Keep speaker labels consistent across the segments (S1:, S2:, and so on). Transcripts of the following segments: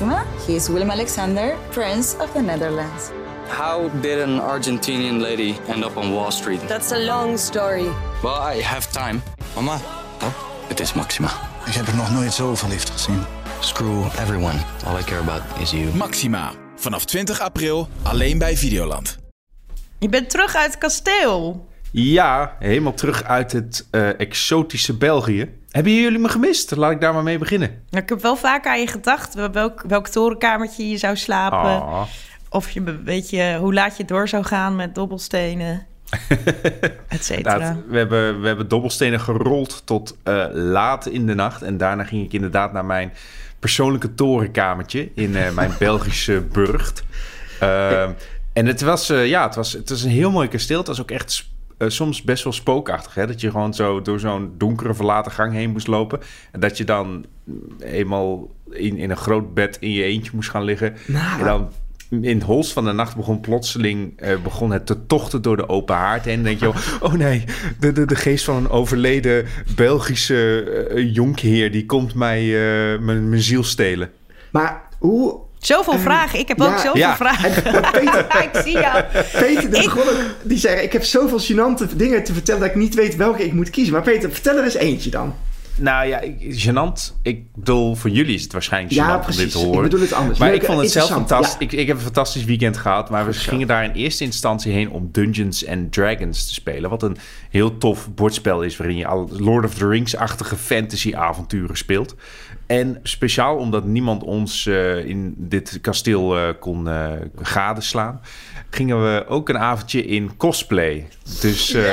S1: Maxima. He is Willem Alexander, Prince of the Netherlands.
S2: How did an Argentinian lady end up on Wall Street?
S3: That's a long story.
S2: Well, I have time.
S4: Mama,
S2: Oh, het is Maxima.
S4: ik heb er nog nooit zo verliefd gezien.
S2: Screw everyone. All I care about is you.
S5: Maxima. Vanaf 20 april alleen bij Videoland.
S6: Je bent terug uit het kasteel.
S7: Ja, helemaal terug uit het eh, exotische België. Hebben jullie me gemist? Laat ik daar maar mee beginnen.
S6: Nou, ik heb wel vaak aan je gedacht welk, welk torenkamertje je zou slapen.
S7: Ah.
S6: Of je weet je hoe laat je door zou gaan met dobbelstenen, et cetera.
S7: We, hebben, we hebben dobbelstenen gerold tot eh, laat in de nacht. En daarna ging ik inderdaad naar mijn persoonlijke torenkamertje in eh, mijn Belgische burcht. Ehm, en het was, eh, ja, het, was, het was een heel mooi kasteel. Het was ook echt eh, soms best wel spookachtig. Hè? Dat je gewoon zo door zo'n donkere verlaten gang heen moest lopen. En dat je dan mm, eenmaal in, in een groot bed in je eentje moest gaan liggen. En dan in het holst van de nacht begon plotseling eh, begon het te tochten door de open haard heen. En dan denk je, oh, oh nee, de, de, de geest van een overleden Belgische eh, jonkheer... die komt mij mijn, mijn ziel stelen.
S8: Maar hoe...
S6: Zoveel vragen. Ik heb
S8: ja,
S6: ook zoveel
S7: ja.
S6: vragen.
S8: Peter,
S6: ik zie jou.
S8: Peter de
S6: Ik-
S8: die zei, ik heb zoveel gênante dingen te vertellen dat ik niet weet welke ik moet kiezen. Maar Peter, vertel er eens eentje dan.
S7: Nou ja, ik- gênant. Ik bedoel, voor jullie is het waarschijnlijk gênant
S8: Ja,
S7: om dit
S8: precies.
S7: te horen.
S8: Ik bedoel het anders.
S7: Maar
S8: Leuk,
S7: ik vond het zelf fantastisch. Ik, ik heb een fantastisch weekend gehad. Maar we gingen daar in eerste instantie heen om Dungeons and Dragons te spelen. Wat een heel tof bordspel is. Waarin je al Lord of the Rings-achtige fantasy-avonturen speelt. En speciaal omdat niemand ons eh, in dit kasteel eh, kon eh, gadeslaan. Gingen we ook een avondje in cosplay. Dus eh,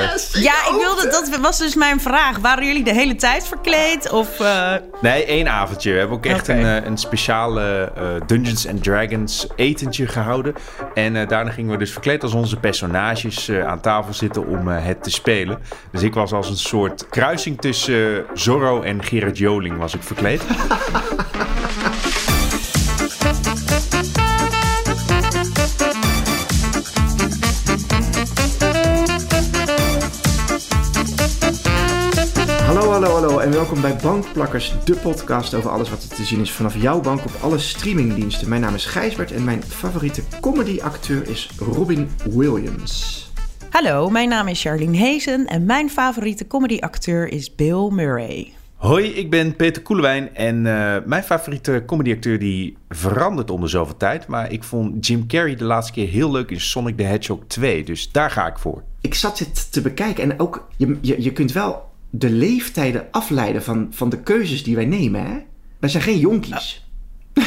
S6: Ja, ik wilde, dat was dus mijn vraag. Waren jullie de hele tijd verkleed? Of, eh,
S7: Nee, één avondje. We hebben ook echt een, een speciale eh, Dungeons and Dragons etentje gehouden. En eh, daarna gingen we dus verkleed als onze personages eh, aan tafel zitten om het te spelen. Dus ik was als een soort kruising tussen Zorro en Gerard Joling was ik verkleed.
S8: Hallo, hallo, hallo en welkom bij Bankplakkers, de podcast over alles wat er te zien is vanaf jouw bank op alle streamingdiensten. Mijn naam is Gijsbert en mijn favoriete comedyacteur is Robin Williams.
S6: Hallo, mijn naam is Charlene Hezen en mijn favoriete comedyacteur is Bill Murray.
S7: Hoi, ik ben Peter Koelewijn en eh, mijn favoriete comedyacteur die verandert om de zoveel tijd. Maar ik vond Jim Carrey de laatste keer heel leuk in Sonic the Hedgehog 2, dus daar ga ik voor.
S8: Ik zat dit te bekijken en ook, je, je, je kunt wel de leeftijden afleiden van, van de keuzes die wij nemen, hè? Wij zijn geen jonkies.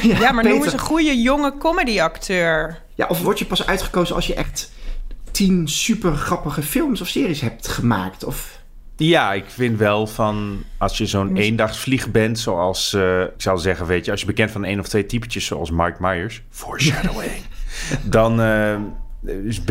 S6: Ja, maar noem
S8: Peter.
S6: eens een goede jonge comedyacteur.
S8: Ja, of word je pas uitgekozen als je echt tien super grappige films of series hebt gemaakt? Of...
S7: Ja, ik vind wel van als je zo'n eendagsvlieg bent, zoals eh, ik zou zeggen, weet je, als je bekend van één of twee typetjes zoals Mike Myers, foreshadowing, dan eh,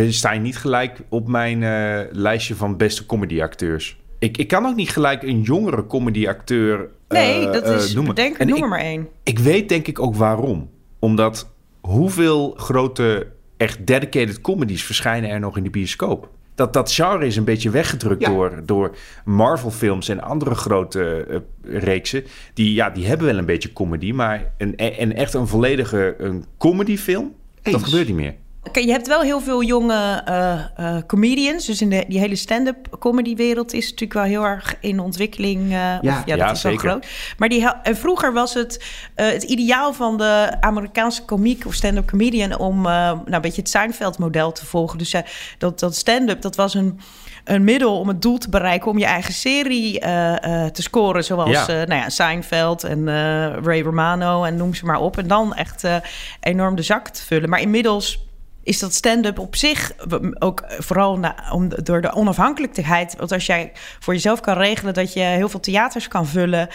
S7: sta je niet gelijk op mijn eh, lijstje van beste comedyacteurs. Ik, ik kan ook niet gelijk een jongere comedyacteur
S6: Nee, dat is,
S7: noemen.
S6: denk,
S7: ik-
S6: er maar één.
S7: ik weet denk ik ook waarom. Omdat hoeveel grote, echt dedicated comedies verschijnen er nog in de bioscoop? Dat, dat genre is een beetje weggedrukt
S8: Ja.
S7: door, door Marvel-films en andere grote eh, reeksen. Die, ja, die hebben wel een beetje comedy, maar een, en echt een volledige een comedyfilm, dat gebeurt niet meer.
S6: Oké, je hebt wel heel veel jonge eh, eh, comedians. Dus in de, die hele stand-up comedy wereld is natuurlijk wel heel erg in ontwikkeling. eh,
S8: Ja.
S6: of, ja, dat is wel
S7: zeker.
S6: groot. Maar die, en vroeger was het eh, het ideaal van de Amerikaanse komiek of stand-up comedian om eh, nou, een beetje het Seinfeld-model te volgen. Dus dat, dat stand-up, dat was een een middel om het doel te bereiken om je eigen serie eh, eh, te scoren. Zoals
S7: Ja.
S6: eh, nou ja, Seinfeld en eh, Ray Romano en noem ze maar op. En dan echt eh, enorm de zak te vullen. Maar inmiddels is dat stand-up op zich ook vooral na, om, door de onafhankelijkheid. Want als jij voor jezelf kan regelen dat je heel veel theaters kan vullen,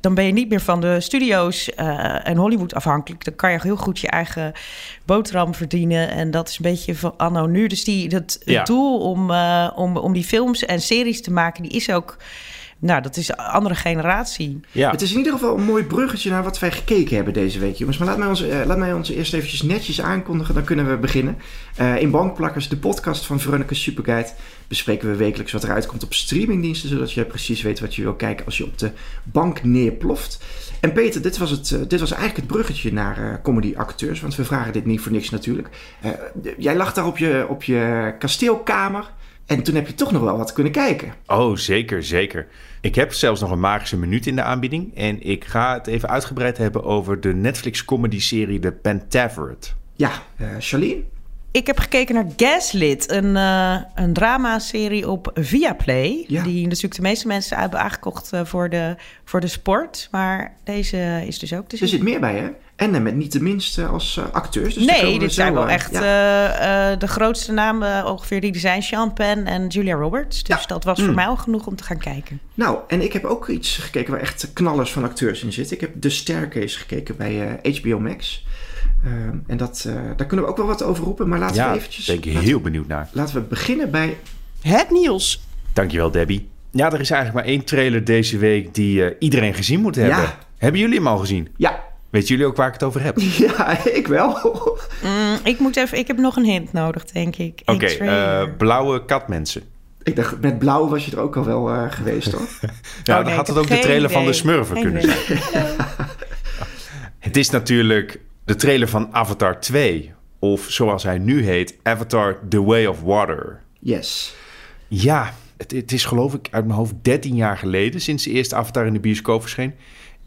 S6: dan ben je niet meer van de studio's eh, en Hollywood afhankelijk. Dan kan je heel goed je eigen boterham verdienen. En dat is een beetje van anno nu. Dus die, dat,
S7: Ja.
S6: doel om, eh, om, om die films en series te maken, die is ook nou, dat is een andere generatie.
S7: Ja.
S8: Het is in ieder geval een mooi bruggetje naar wat wij gekeken hebben deze week, jongens. Maar laat mij ons, eh, laat mij ons eerst eventjes netjes aankondigen, dan kunnen we beginnen. Eh, in Bankplakkers, de podcast van Veronica Superguide, bespreken we wekelijks wat eruit komt op streamingdiensten, zodat je precies weet wat je wil kijken als je op de bank neerploft. En Peter, dit was, het, eh, dit was eigenlijk het bruggetje naar eh comedy-acteurs, want we vragen dit niet voor niks natuurlijk. Eh, jij lag daar op je, op je kasteelkamer en toen heb je toch nog wel wat kunnen kijken.
S7: Oh, zeker, zeker. Ik heb zelfs nog een magische minuut in de aanbieding. En ik ga het even uitgebreid hebben over de Netflix-comedy-serie The Pentaverate.
S8: Ja, eh Charlene?
S6: Ik heb gekeken naar Gaslit, een, eh een dramaserie op Viaplay.
S8: Ja.
S6: Die natuurlijk de meeste mensen hebben aangekocht eh, voor, de, voor de sport. Maar deze is dus ook te zien.
S8: Er zit meer bij, hè? En met niet de minste als eh, acteurs. Dus
S6: nee,
S8: we
S6: dit zijn wel
S8: eh,
S6: echt
S8: ja.
S6: eh, eh, de grootste namen ongeveer die er zijn. Sean Penn en Julia Roberts. Dus
S8: Ja.
S6: dat was voor mij al genoeg om te gaan kijken.
S8: Nou, en ik heb ook iets gekeken waar echt knallers van acteurs in zitten. Ik heb The Staircase gekeken bij eh, HBO Max. Ehm, en dat, eh, daar kunnen we ook wel wat over roepen. Maar laten
S7: Ja,
S8: we eventjes...
S7: daar ben ik heel benieuwd naar.
S8: laten we beginnen bij...
S6: Het nieuws.
S7: Dankjewel, Debbie. Ja, er is eigenlijk maar één trailer deze week die eh, iedereen gezien moet hebben.
S8: Ja.
S7: Hebben jullie hem al gezien?
S8: Ja,
S7: Weten jullie ook waar ik het over heb?
S8: ja ik wel.
S6: Mm, ik, moet even, ik heb nog een hint nodig, denk ik.
S7: Oké, eh, blauwe katmensen.
S8: ik dacht, met blauw was je er ook al wel eh, geweest, hoor.
S7: Ja,
S6: Oh,
S7: dan
S6: nee,
S7: had het ook de trailer van de. Smurfen
S6: Geen
S7: kunnen
S6: idee.
S7: zijn. Het is natuurlijk de trailer van Avatar 2. Of zoals hij nu heet, Avatar The Way of Water.
S8: Yes.
S7: Ja, het, het is geloof ik uit mijn hoofd 13 jaar geleden sinds de eerste Avatar in de bioscoop verscheen.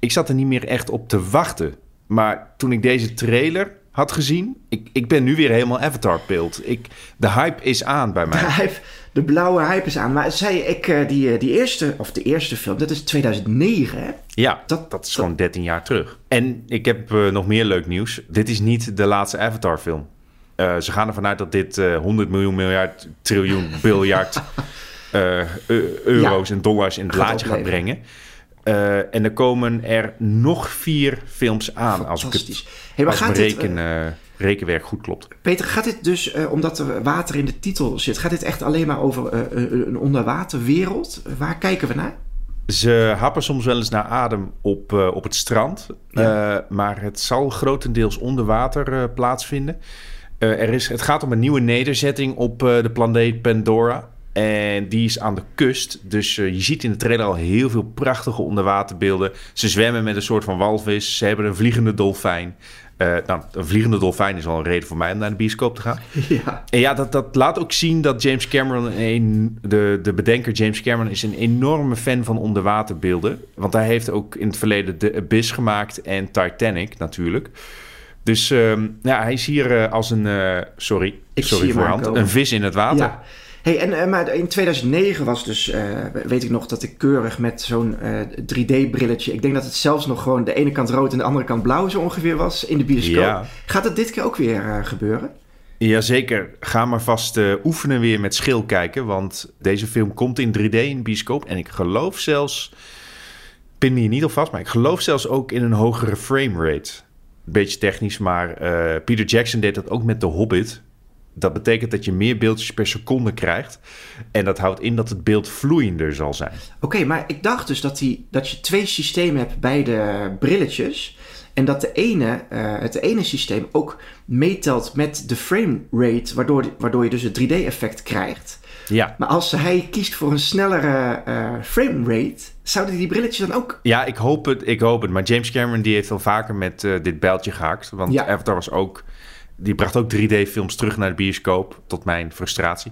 S7: Ik zat er niet meer echt op te wachten. Maar toen ik deze trailer had gezien, ik, ik ben nu weer helemaal Avatar-pilt. Ik, de hype is aan bij
S8: De,
S7: mij.
S8: hype, de blauwe hype is aan. Maar zei ik, eh, die, eh, die eerste, of de eerste film, dat is 2009, hè?
S7: Ja,
S8: Dat-
S7: dat, is gewoon 13 jaar terug. En ik heb eh, nog meer leuk nieuws. Dit is niet de laatste Avatar-film. Eh, ze gaan ervan uit dat dit eh 100 miljoen, miljard, triljoen, biljard eu- euro's en dollars in het
S8: Gaat
S7: laadje gaat brengen. Eh, en er komen er nog vier films aan, als ik het
S8: Hey, maar
S7: als
S8: gaat dit,
S7: reken, eh, rekenwerk goed klopt.
S8: Peter, gaat dit dus, eh, omdat er water in de titel zit, gaat dit echt alleen maar over eh, een onderwaterwereld? Waar kijken we naar?
S7: Ze happen soms wel eens naar adem op, eh, op het strand.
S8: Ja.
S7: Eh, maar het zal grotendeels onder water eh, plaatsvinden. Eh, er is, het gaat om een nieuwe nederzetting op eh, de planeet Pandora. En die is aan de kust. Dus eh, je ziet in de trailer al heel veel prachtige onderwaterbeelden. Ze zwemmen met een soort van walvis. Ze hebben een vliegende dolfijn. Eh, nou, een vliegende dolfijn is al een reden voor mij om naar de bioscoop te gaan.
S8: ja.
S7: En ja, dat, dat laat ook zien dat James Cameron, een, de, de bedenker James Cameron, is een enorme fan van onderwaterbeelden. Want hij heeft ook in het verleden The Abyss gemaakt en Titanic natuurlijk. Dus ehm, ja, hij is hier eh, als een, sorry,
S8: Ik
S7: sorry voorhand, een vis in het water.
S8: Ja. Hey, en, eh, maar in 2009 was dus, eh, weet ik nog, dat ik keurig met zo'n eh, 3D-brilletje... Ik denk dat het zelfs nog gewoon de ene kant rood en de andere kant blauw zo ongeveer was in de bioscoop.
S7: Ja.
S8: Gaat het dit keer ook weer eh, gebeuren?
S7: Jazeker, ga maar vast eh, oefenen weer met schil kijken. Want deze film komt in 3D in de bioscoop. En ik geloof zelfs, pin me hier niet op vast, maar ik geloof zelfs ook in een hogere framerate. Beetje technisch, maar eh, Peter Jackson deed dat ook met The Hobbit. Dat betekent dat je meer beeldjes per seconde krijgt. En dat houdt in dat het beeld vloeiender zal zijn.
S8: Oké, maar ik dacht dus dat, die, dat je twee systemen hebt bij de brilletjes. En dat de ene, eh, het ene systeem ook meetelt met de frame rate, waardoor, waardoor je dus het 3D-effect krijgt.
S7: Ja,
S8: Maar als hij kiest voor een snellere eh frame rate, zouden die brilletjes dan ook.
S7: Ja, ik hoop het, ik hoop het. Maar James Cameron die heeft al vaker met eh, dit bijltje gehaakt. Want
S8: Ja.
S7: Avatar was ook... Die bracht ook 3D-films terug naar de bioscoop, tot mijn frustratie.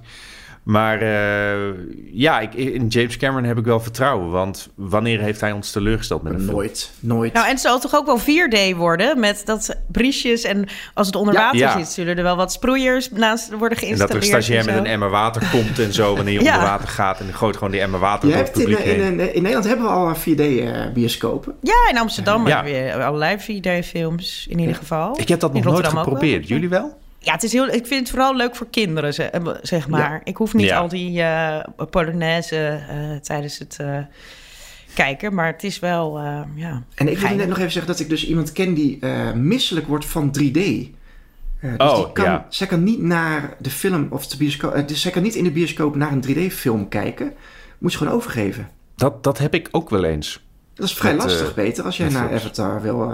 S7: Maar eh, ja, ik, in James Cameron heb ik wel vertrouwen. Want wanneer heeft hij ons teleurgesteld met een film?
S8: Nooit, nooit.
S6: Nou, en het zal toch ook wel 4D worden met dat briesjes. En als het onder
S8: Ja.
S6: water
S7: Ja.
S6: zit, zullen er wel wat sproeiers naast worden
S7: En dat
S6: geïnstalleerd.
S7: er een stagiair met een emmer water komt en zo... wanneer je
S6: Ja.
S7: onder water gaat en gooit gewoon die emmer water
S8: je
S7: door het
S8: hebt in,
S7: publiek
S8: in,
S7: heen.
S8: in, in Nederland hebben we al 4D-bioscopen.
S6: Ja, in Amsterdam
S7: Ja.
S6: hebben we allerlei 4D-films in ieder geval.
S7: Ik heb dat
S6: In
S7: nog nooit geprobeerd. Jullie wel?
S6: Ja, het is heel, ik vind het vooral leuk voor kinderen, eh, zeg maar.
S8: Ja.
S6: Ik hoef niet
S7: Ja.
S6: al die eh polonaise eh, tijdens het eh, kijken, maar het is wel, eh, ja...
S8: En ik wilde net nog even zeggen dat ik dus iemand ken die eh, misselijk wordt van 3D. Eh, dus
S7: Oh,
S8: die kan,
S7: ja.
S8: zij kan niet naar de film of de bioscoop. dus zij kan niet in de bioscoop naar een 3D-film kijken. Moet je gewoon overgeven.
S7: Dat, dat heb ik ook wel eens.
S8: Dat is vrij
S7: Met,
S8: lastig, Peter, als jij naar
S7: films.
S8: Avatar wil...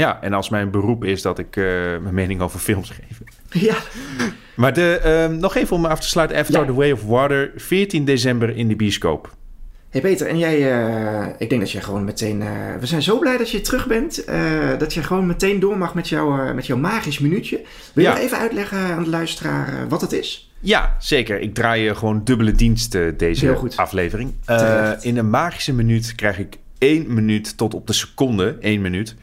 S7: Ja, en als mijn beroep is dat ik eh, mijn mening over films geef.
S8: ja,
S7: Maar de, ehm, nog even om af te sluiten. Avatar
S8: Ja.
S7: The Way of Water, 14 december in de bioscoop.
S8: Hey Peter, en jij, eh, ik denk dat jij gewoon meteen... eh, we zijn zo blij dat je terug bent. dat je gewoon meteen door mag met, jou, met jouw magisch minuutje. Wil je
S7: Ja.
S8: nog even uitleggen aan de luisteraar wat het is?
S7: Ja, zeker. Ik draai gewoon dubbele diensten deze aflevering. In een magische minuut krijg ik één minuut tot op de seconde, één minuut,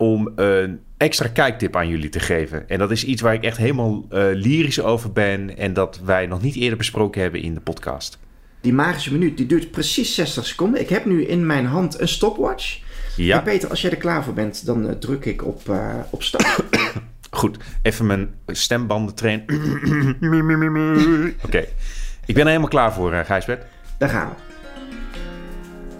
S7: om een extra kijktip aan jullie te geven. En dat is iets waar ik echt helemaal eh, lyrisch over ben en dat wij nog niet eerder besproken hebben in de podcast.
S8: Die magische minuut, die duurt precies 60 seconden. Ik heb nu in mijn hand een stopwatch.
S7: Ja,
S8: En Peter, als jij er klaar voor bent, dan eh, druk ik op, eh, op start.
S7: goed. Even mijn stembanden trainen. Oké. Ik ben er helemaal klaar voor, uh, Gijsbert.
S8: Daar gaan we.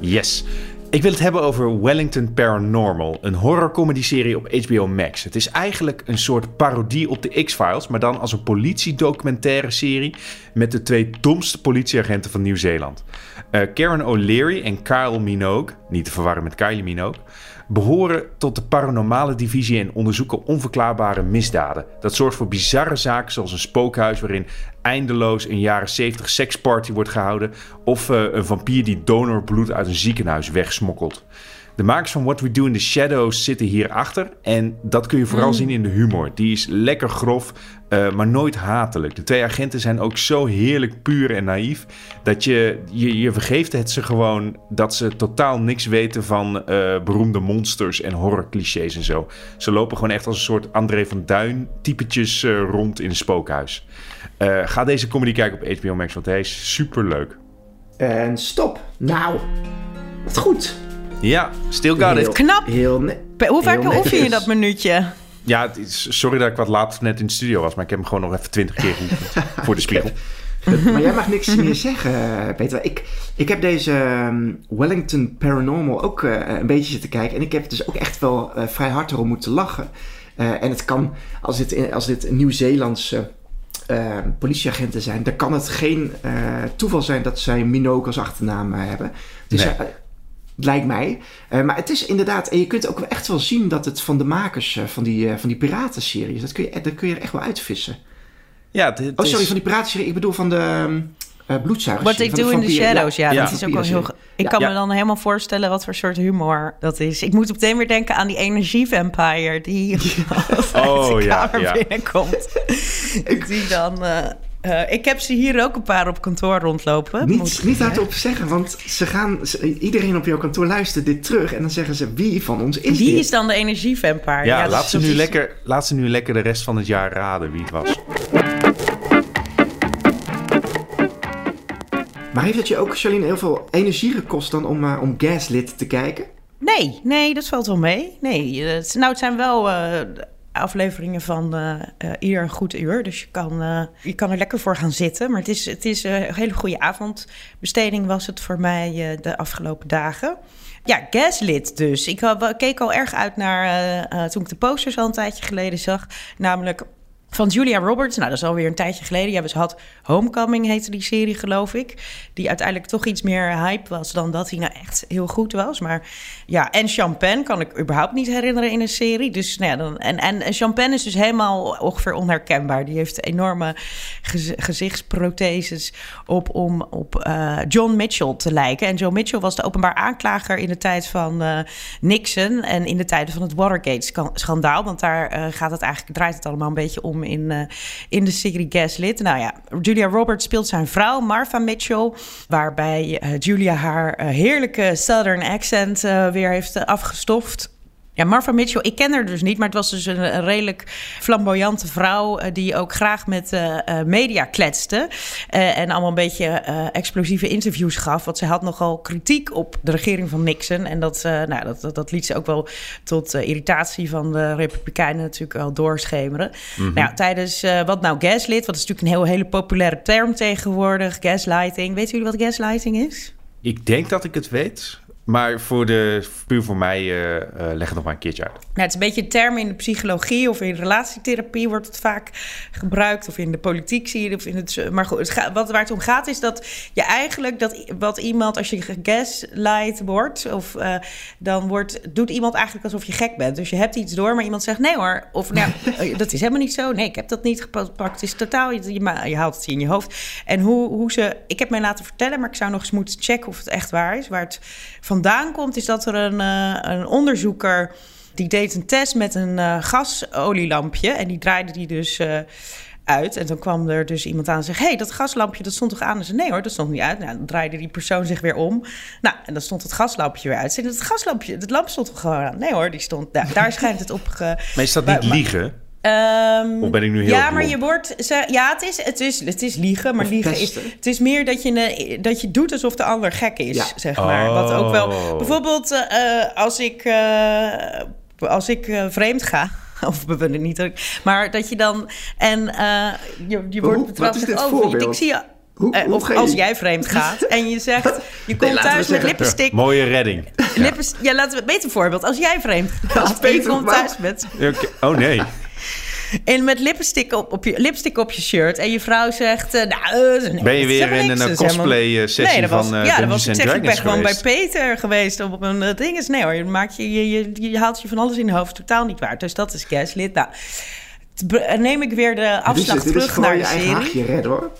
S7: Yes. Ik wil het hebben over Wellington Paranormal, een horror-comedy-serie op HBO Max. Het is eigenlijk een soort parodie op de X-Files, maar dan als een politiedocumentaire serie met de twee domste politieagenten van Nieuw-Zeeland. Eh, Karen O'Leary en Kyle Minogue, niet te verwarren met Kylie Minogue, behoren tot de paranormale divisie en onderzoeken onverklaarbare misdaden. Dat zorgt voor bizarre zaken zoals een spookhuis waarin eindeloos een jaren 70 seksparty wordt gehouden of eh, een vampier die donorbloed uit een ziekenhuis wegsmokkelt. De makers van What We Do in the Shadows zitten hierachter. En dat kun je vooral zien in de humor. Die is lekker grof, eh, maar nooit hatelijk. De twee agenten zijn ook zo heerlijk puur en naïef. Dat je, je, je vergeeft het ze gewoon dat ze totaal niks weten van eh, beroemde monsters en horrorclichés en zo. Ze lopen gewoon echt als een soort André van Duin typetjes rond in een spookhuis. Eh, ga deze comedy kijken op HBO Max, want hij is super leuk.
S8: En stop. Nou, wat goed.
S7: Ja, still got
S8: Heel-
S7: it.
S6: Knap.
S8: Heel
S6: Hoe vaak oefen je dat minuutje?
S7: Ja, het is- sorry dat ik wat laat net in de studio was, maar ik heb hem gewoon nog even twintig keer geoefend voor de spiegel.
S8: Maar jij mag niks meer zeggen, eh, Peter. Ik, ik heb deze ehm, Wellington Paranormal ook eh, een beetje zitten kijken. En ik heb dus ook echt wel eh, vrij hard erom moeten lachen. Eh, en het kan, als dit, als dit Nieuw-Zeelandse eh, politieagenten zijn... dan kan het geen eh, toeval zijn dat zij Minogue als achternaam eh, hebben. Dus,
S7: Nee.
S8: lijkt mij. Maar het is inderdaad... En je kunt ook echt wel zien dat het van de makers van die, van die piratenserie is. Dat kun, je, dat kun je er echt wel uitvissen.
S7: Ja, het, het
S8: Oh, sorry,
S7: is-
S8: van die piratenserie. Ik bedoel van de um, bloedzuigers.
S6: What They
S8: van de
S6: Do in the Shadows. Ja,
S7: Ja.
S6: dat is ook wel heel... Ik
S8: Ja.
S6: kan
S7: Ja.
S6: me dan helemaal voorstellen wat voor soort humor dat is. Ik moet meteen weer denken aan die energievampire die
S7: Oh,
S6: de
S7: ja,
S6: kamer
S7: ja.
S6: binnenkomt. die dan... eh, eh, ik heb ze hier ook een paar op kantoor rondlopen.
S8: Niet,
S6: ik
S8: niet
S6: zeggen.
S8: hardop zeggen, want ze gaan, ze- iedereen op jouw kantoor luistert dit terug. En dan zeggen ze, wie van ons is
S6: Wie
S8: dit?
S6: is dan de energievampire?
S7: ja,
S6: dat
S7: laat, ze nu
S6: is-
S7: lekker, laat ze nu lekker de rest van het jaar raden wie het was.
S8: Maar heeft het je ook, Charlene, heel veel energie gekost dan om, uh, om Gaslit te kijken?
S6: Nee, nee, dat valt wel mee. Nee, het, nou, het zijn wel uh, afleveringen van ieder een goed uur. Dus je kan, je kan er lekker voor gaan zitten. Maar het is, het is een hele goede avondbesteding was het voor mij de afgelopen dagen. Ja, Gaslit dus. Ik keek al erg uit naar toen ik de posters al een tijdje geleden zag. Namelijk van Julia Roberts. Nou, dat is alweer een tijdje geleden. Ja, ze had Homecoming, heette die serie, geloof ik. Die uiteindelijk toch iets meer hype was dan dat hij nou echt heel goed was. Maar ja, en Champagne kan ik überhaupt niet herinneren in een serie. Dus nou dan, en, en, Champagne is dus helemaal ongeveer onherkenbaar. Die heeft enorme gez, gezichtsprotheses op om op uh, John Mitchell te lijken. En John Mitchell was de openbaar aanklager in de tijd van uh, Nixon en in de tijden van het Watergate-schandaal. Want daar uh, gaat het eigenlijk, draait het allemaal een beetje om in, uh, in de serie Gaslit. Nou ja, Julia Roberts speelt zijn vrouw, Martha Mitchell, waarbij uh, Julia haar uh, heerlijke Southern accent weer heeft afgestoft. Ja, Martha Mitchell, ik ken haar dus niet, maar het was dus een, een redelijk flamboyante vrouw uh, die ook graag met uh, media kletste uh, en allemaal een beetje explosieve interviews gaf. Want ze had nogal kritiek op de regering van Nixon en dat, nou, dat, dat, dat, liet ze ook wel tot irritatie van de Republikeinen natuurlijk wel doorschemeren. Mm-hmm. Nou, tijdens wat nou gaslit, wat is natuurlijk een heel, hele populaire term tegenwoordig, gaslighting. Weten jullie wat gaslighting is?
S7: Ik denk dat ik het weet. Maar voor de, puur voor mij, eh, eh, leg het nog maar een keertje uit.
S6: Nou, het is een beetje een term in de psychologie of in relatietherapie wordt het vaak gebruikt. Of in de politiek zie je het. Of in het maar goed, het gaat, wat, waar het om gaat is dat je eigenlijk dat wat iemand, als je gaslight wordt, of uh, dan wordt, doet iemand eigenlijk alsof je gek bent. Dus je hebt iets door, maar iemand zegt nee hoor. Of nou, dat is helemaal niet zo. Nee, ik heb dat niet gepakt. Het is totaal, je, je, haalt het in je hoofd. En hoe, hoe ze, ik heb mij laten vertellen, maar ik zou nog eens moeten checken of het echt waar is. Waar het vandaan komt, is dat er een, uh, een onderzoeker die deed een test met een uh, gasolielampje. En die draaide die dus uh, uit. En dan kwam er dus iemand aan en zei... hey, dat gaslampje, dat stond toch aan? En zei, nee hoor, dat stond niet uit. Nou, dan draaide die persoon zich weer om. Nou, en dan stond het gaslampje weer uit. Zei, het gaslampje, het lamp stond toch gewoon aan? Nee hoor, die stond... Nou, daar schijnt het op... Ge...
S7: Maar is dat niet maar, liegen?
S6: Um,
S7: of ben ik nu heel
S6: Ja, maar je wordt... Ja, het is, het is, het is liegen, maar
S8: Of
S6: liegen is... Het is meer dat je, dat je doet alsof de ander gek is,
S8: Ja.
S6: zeg maar. Wat ook wel...
S7: Oh.
S6: Bijvoorbeeld eh, als ik... eh, als ik eh, vreemd ga... Of we willen niet, ook- maar dat je dan... En eh, je, je wordt betrapt...
S8: wat is dit
S6: oh,
S8: voorbeeld?
S6: Ik zie je...
S8: Hoe- hoe
S6: of
S8: ga je-
S6: als jij vreemd gaat en je zegt... Je komt thuis met lippenstick...
S7: Mooie redding.
S6: Lippens, ja, laten we het beter voorbeeld. Als jij vreemd gaat en je
S8: Peter,
S6: komt
S8: maar-
S6: thuis met.
S7: Oh nee.
S6: En met lipstick op, op je, lipstick op je shirt... en je vrouw zegt... eh, nou, eh, nee,
S7: Ben je
S6: is
S7: weer in
S6: niks,
S7: een
S6: dat is helemaal-
S7: cosplay-sessie
S6: Nee, dat was,
S7: van eh
S6: ja, dat was ik
S7: and
S6: zeg, ik ben gewoon bij Peter geweest op een uh, ding. Is nee hoor, je, maakt je, je, je, je haalt je van alles in je hoofd totaal niet waar. Dus dat is gaslit. Nou, neem ik weer de
S8: Dit is,
S6: afslag
S8: dit is
S6: terug
S8: gewoon
S6: naar
S8: je
S6: de
S8: eigen
S6: serie.
S8: haagje redden hoor.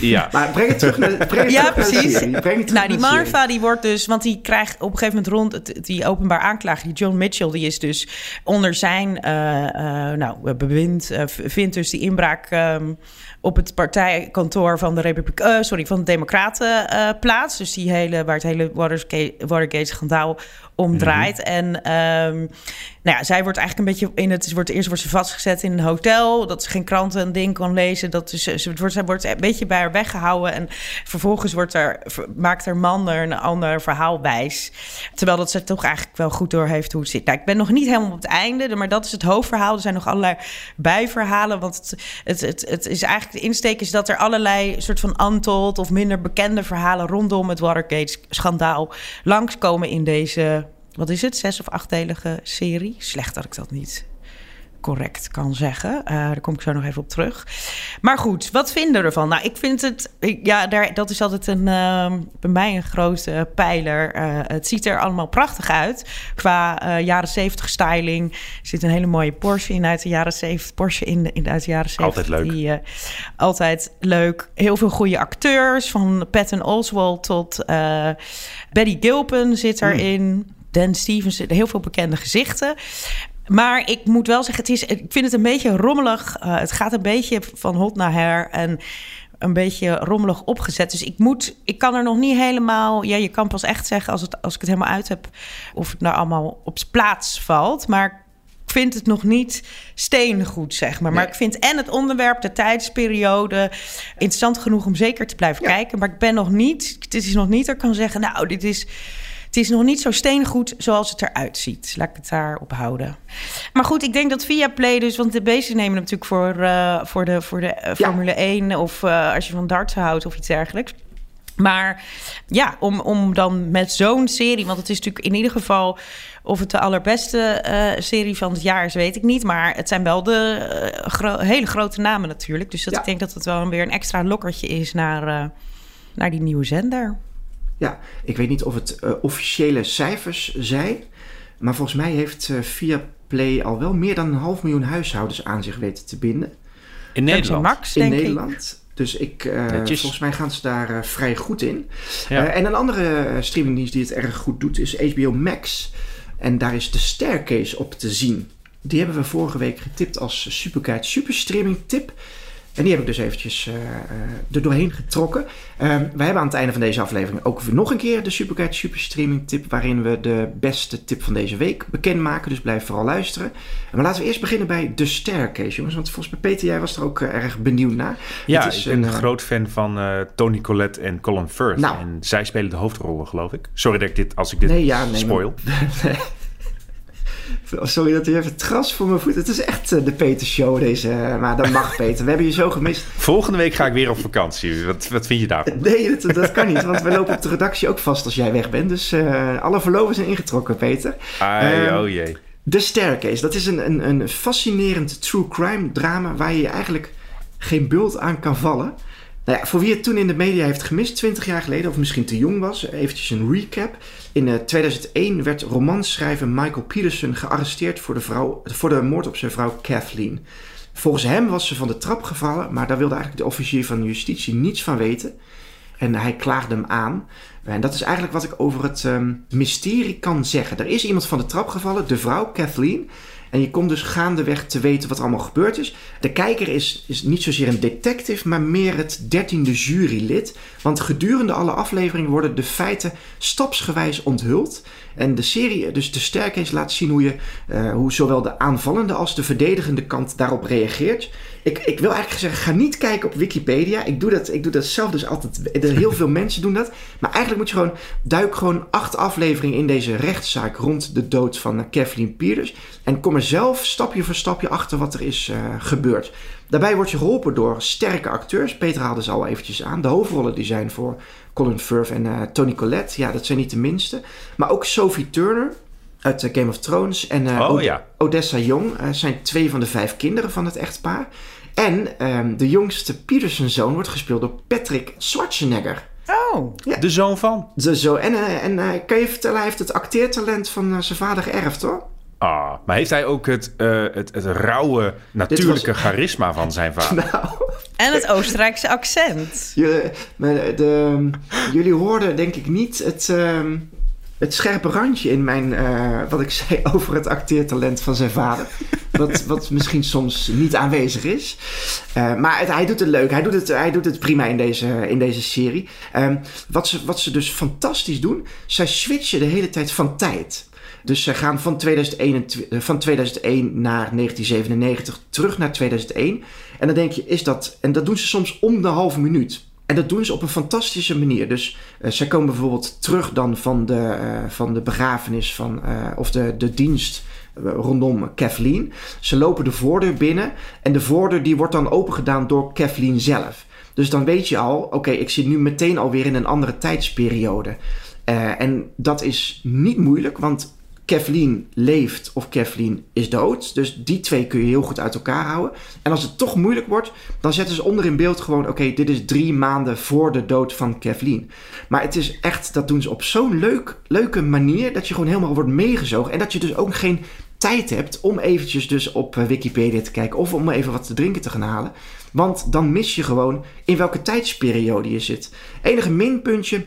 S7: Ja.
S8: Maar breng het terug naar, breng het
S6: Ja,
S8: terug naar
S6: precies.
S8: serie. Breng het terug
S6: Nou, die
S8: naar.
S6: Marva die wordt dus, want die krijgt op een gegeven moment rond het, die openbaar aanklager, die John Mitchell, die is dus onder zijn eh, eh, nou, bewind, eh, v- vindt dus die inbraak ehm, op het partijkantoor van de Republiek, eh, sorry, van de Democraten eh, plaats. Dus die hele, waar het hele Watergate- Watergate-schandaal om draait. En ehm, nou ja, zij wordt eigenlijk een beetje in het. Wordt, eerst wordt ze vastgezet in een hotel. Dat ze geen kranten een ding kan lezen. Dat is, ze wordt, zij wordt een beetje bij haar weggehouden. En vervolgens wordt er, maakt haar man er een ander verhaal wijs. Terwijl dat ze toch eigenlijk wel goed door heeft hoe het zit. Nou, ik ben nog niet helemaal op het einde. Maar dat is het hoofdverhaal. Er zijn nog allerlei bijverhalen. Want het, het, het, het is eigenlijk de insteek is dat er allerlei soort van untold of minder bekende verhalen rondom het Watergate-schandaal langskomen in deze, wat is het, zes of achtdelige serie. Slecht dat ik dat niet correct kan zeggen. Eh, daar kom ik zo nog even op terug. Maar goed, wat vinden we ervan? Nou, ik vind het... Ja, daar, dat is altijd een, ehm, bij mij een grote pijler. Eh, het ziet er allemaal prachtig uit. Qua eh, jaren 70 styling. Er zit een hele mooie Porsche in uit de jaren 70. Porsche in, de, in, uit de jaren 70.
S7: Altijd leuk.
S6: Die, altijd leuk. Heel veel goede acteurs. Van Patton Oswalt tot Betty Gilpin zit erin. Dan Stevens, heel veel bekende gezichten. Maar ik moet wel zeggen, het is, ik vind het een beetje rommelig. Eh, het gaat een beetje van hot naar her en een beetje rommelig opgezet. Dus ik moet, ik kan er nog niet helemaal. Ja, je kan pas echt zeggen als, het, als ik het helemaal uit heb, of het nou allemaal op z'n plaats valt. Maar ik vind het nog niet steengoed, zeg maar. Maar
S8: Nee.
S6: ik vind en het onderwerp, de tijdsperiode, interessant genoeg om zeker te blijven
S8: Ja.
S6: kijken. Maar ik ben nog niet, het is nog niet dat ik kan zeggen, nou, dit is. Het is nog niet zo steengoed zoals het eruit ziet. Laat ik het daarop houden. Maar goed, ik denk dat via Play dus... want de beesten nemen natuurlijk voor, eh, voor de, voor de eh,
S8: Ja.
S6: Formule 1... of eh, als je van darts houdt of iets dergelijks. Maar ja, om, om dan met zo'n serie... want het is natuurlijk in ieder geval... of het de allerbeste serie van het jaar is, weet ik niet. Maar het zijn wel de gro- hele grote namen natuurlijk. Dus dat
S8: Ja.
S6: ik denk dat het wel weer een extra lokkertje is naar, naar die nieuwe zender.
S8: Ja, ik weet niet of het eh, officiële cijfers zijn. Maar volgens mij heeft eh Viaplay al wel meer dan een half miljoen huishoudens aan zich weten te binden.
S7: In Nederland.
S6: Max,
S8: in
S6: denk ik.
S8: Nederland. Dus ik, eh, volgens mij gaan ze daar vrij goed in.
S7: Ja.
S8: Eh, en een andere streamingdienst die het erg goed doet is HBO Max. En daar is de Staircase op te zien. Die hebben we vorige week getipt als Superkite Superstreaming tip. En die heb ik dus eventjes eh, eh, er doorheen getrokken. Ehm, wij hebben aan het einde van deze aflevering ook nog een keer de Superkite Superstreaming tip... waarin we de beste tip van deze week bekendmaken. Dus blijf vooral luisteren. Maar laten we eerst beginnen bij de Staircase, jongens. Want volgens mij, Peter, jij was er ook eh, erg benieuwd naar.
S7: Ja,
S8: Het is
S7: ik ben
S8: een,
S7: groot fan van Tony Collette en Colin Firth.
S8: Nou.
S7: En zij spelen de hoofdrollen, geloof ik. Sorry dat ik dit, als ik dit
S8: Nee, ja, nee,
S7: spoil.
S8: Sorry dat u even het gras voor mijn voet. Het is echt eh, de Peter Show deze. eh, maar dat mag Peter. We hebben je zo gemist.
S7: Volgende week ga ik weer op vakantie. Wat, wat vind je daarvan?
S8: Nee, dat, dat kan niet. Want we lopen op de redactie ook vast als jij weg bent. Dus eh, alle verloven zijn ingetrokken, Peter.
S7: Ai,
S8: Ehm,
S7: oh jee.
S8: The Staircase. Dat is een, een, een fascinerend true crime drama... waar je je eigenlijk geen bult aan kan vallen. Nou ja, voor wie het toen in de media heeft gemist, 20 jaar geleden... of misschien te jong was, eventjes een recap. In eh, 2001 werd romanschrijver Michael Peterson gearresteerd... Voor de, vrouw, voor de moord op zijn vrouw Kathleen. Volgens hem was ze van de trap gevallen... maar daar wilde eigenlijk de officier van justitie niets van weten... En hij klaagde hem aan. En dat is eigenlijk wat ik over het ehm, mysterie kan zeggen. Er is iemand van de trap gevallen, de vrouw, Kathleen. En je komt dus gaandeweg te weten wat er allemaal gebeurd is. De kijker is, is niet zozeer een detective, maar meer het dertiende jurylid. Want gedurende alle afleveringen worden de feiten stapsgewijs onthuld. En de serie, dus de Staircase, laat zien hoe, je, eh, hoe zowel de aanvallende als de verdedigende kant daarop reageert. Ik, ik wil eigenlijk zeggen, ga niet kijken op Wikipedia. Ik doe dat, ik doe dat zelf dus altijd. Heel veel mensen doen dat. Maar eigenlijk moet je gewoon, duik gewoon acht afleveringen in deze rechtszaak rond de dood van eh, Kathleen Peters. En kom er zelf stapje voor stapje achter wat er is eh, gebeurd. Daarbij word je geholpen door sterke acteurs. Peter haalde ze al eventjes aan. De hoofdrollen die zijn voor Colin Firth en eh, Tony Collette. Ja, dat zijn niet de minste. Maar ook Sophie Turner uit eh, Game of Thrones en eh,
S7: Oh,
S8: Od-
S7: ja.
S8: Odessa Jong zijn twee van de vijf kinderen van het echtpaar. En ehm, de jongste Peterson-zoon wordt gespeeld door Patrick Schwarzenegger.
S6: Oh,
S7: De zoon van.
S8: Zo, zo. En, en eh, kan je vertellen, hij heeft het acteertalent van eh, zijn vader geërfd hoor.
S7: Ah, maar heeft hij ook het, eh, het, het rauwe, natuurlijke charisma van zijn vader?
S8: Nou,
S6: en het Oostenrijkse accent.
S8: maar de, jullie hoorden denk ik niet het, ehm, het scherpe randje in mijn, eh, wat ik zei over het acteertalent van zijn vader. Wat, wat misschien soms niet aanwezig is. Eh, maar het- hij doet het leuk. Hij doet het, hij doet het prima in deze, in deze serie. Ehm, wat, ze, wat ze dus fantastisch doen, zij switchen de hele tijd van tijd. Dus ze gaan van 2001, en tw- eh, van 2001 naar 1997 terug naar 2001. En dan denk je, is dat... En dat doen ze soms om de halve minuut. En dat doen ze op een fantastische manier. Dus eh, zij komen bijvoorbeeld terug dan van de, eh, van de begrafenis van... of de, de dienst rondom Kathleen. Ze lopen de voordeur binnen. En de voordeur die wordt dan opengedaan door Kathleen zelf. Dus dan weet je al, oké, ik zit nu meteen alweer in een andere tijdsperiode. En dat is niet moeilijk, want Kathleen leeft of Kathleen is dood. Dus die twee kun je heel goed uit elkaar houden. En als het toch moeilijk wordt, dan zetten ze onder in beeld gewoon... oké, dit is drie maanden voor de dood van Kathleen. Maar het is echt, dat doen ze op zo'n leuk, leuke manier... dat je gewoon helemaal wordt meegezogen. En dat je dus ook geen tijd hebt om eventjes dus op eh, Wikipedia te kijken... of om even wat te drinken te gaan halen. Want dan mis je gewoon in welke tijdsperiode je zit. Enige minpuntje...